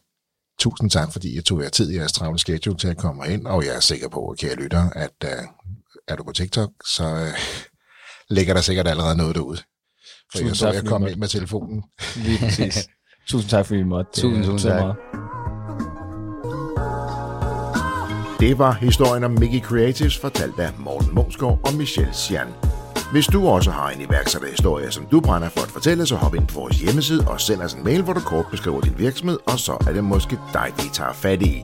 Tusind tak, fordi jeg tog jer tid i jeres travle schedule til at komme ind, og jeg er sikker på, kære lytter, at uh, er du på TikTok, så uh, ligger der sikkert allerede noget derude. For tusind jeg så, jeg kom ind med telefonen. Lige præcis. <laughs> tusind tak, fordi I måtte. Tusind, tusind tak. Meget. Det var historien om Mickey Creatives, fortalt af Morten Monsgaard og Michelle Sian. Hvis du også har en iværksætterhistorie, som du brænder for at fortælle, så hop ind på vores hjemmeside og send os en mail, hvor du kort beskriver din virksomhed, og så er det måske dig, vi tager fat i.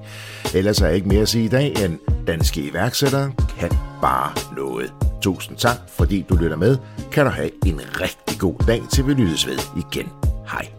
Ellers er jeg ikke mere at sige i dag, end danske iværksættere kan bare noget. Tusind tak, fordi du lytter med. Kan du have en rigtig god dag, til vi lyttes ved igen. Hej.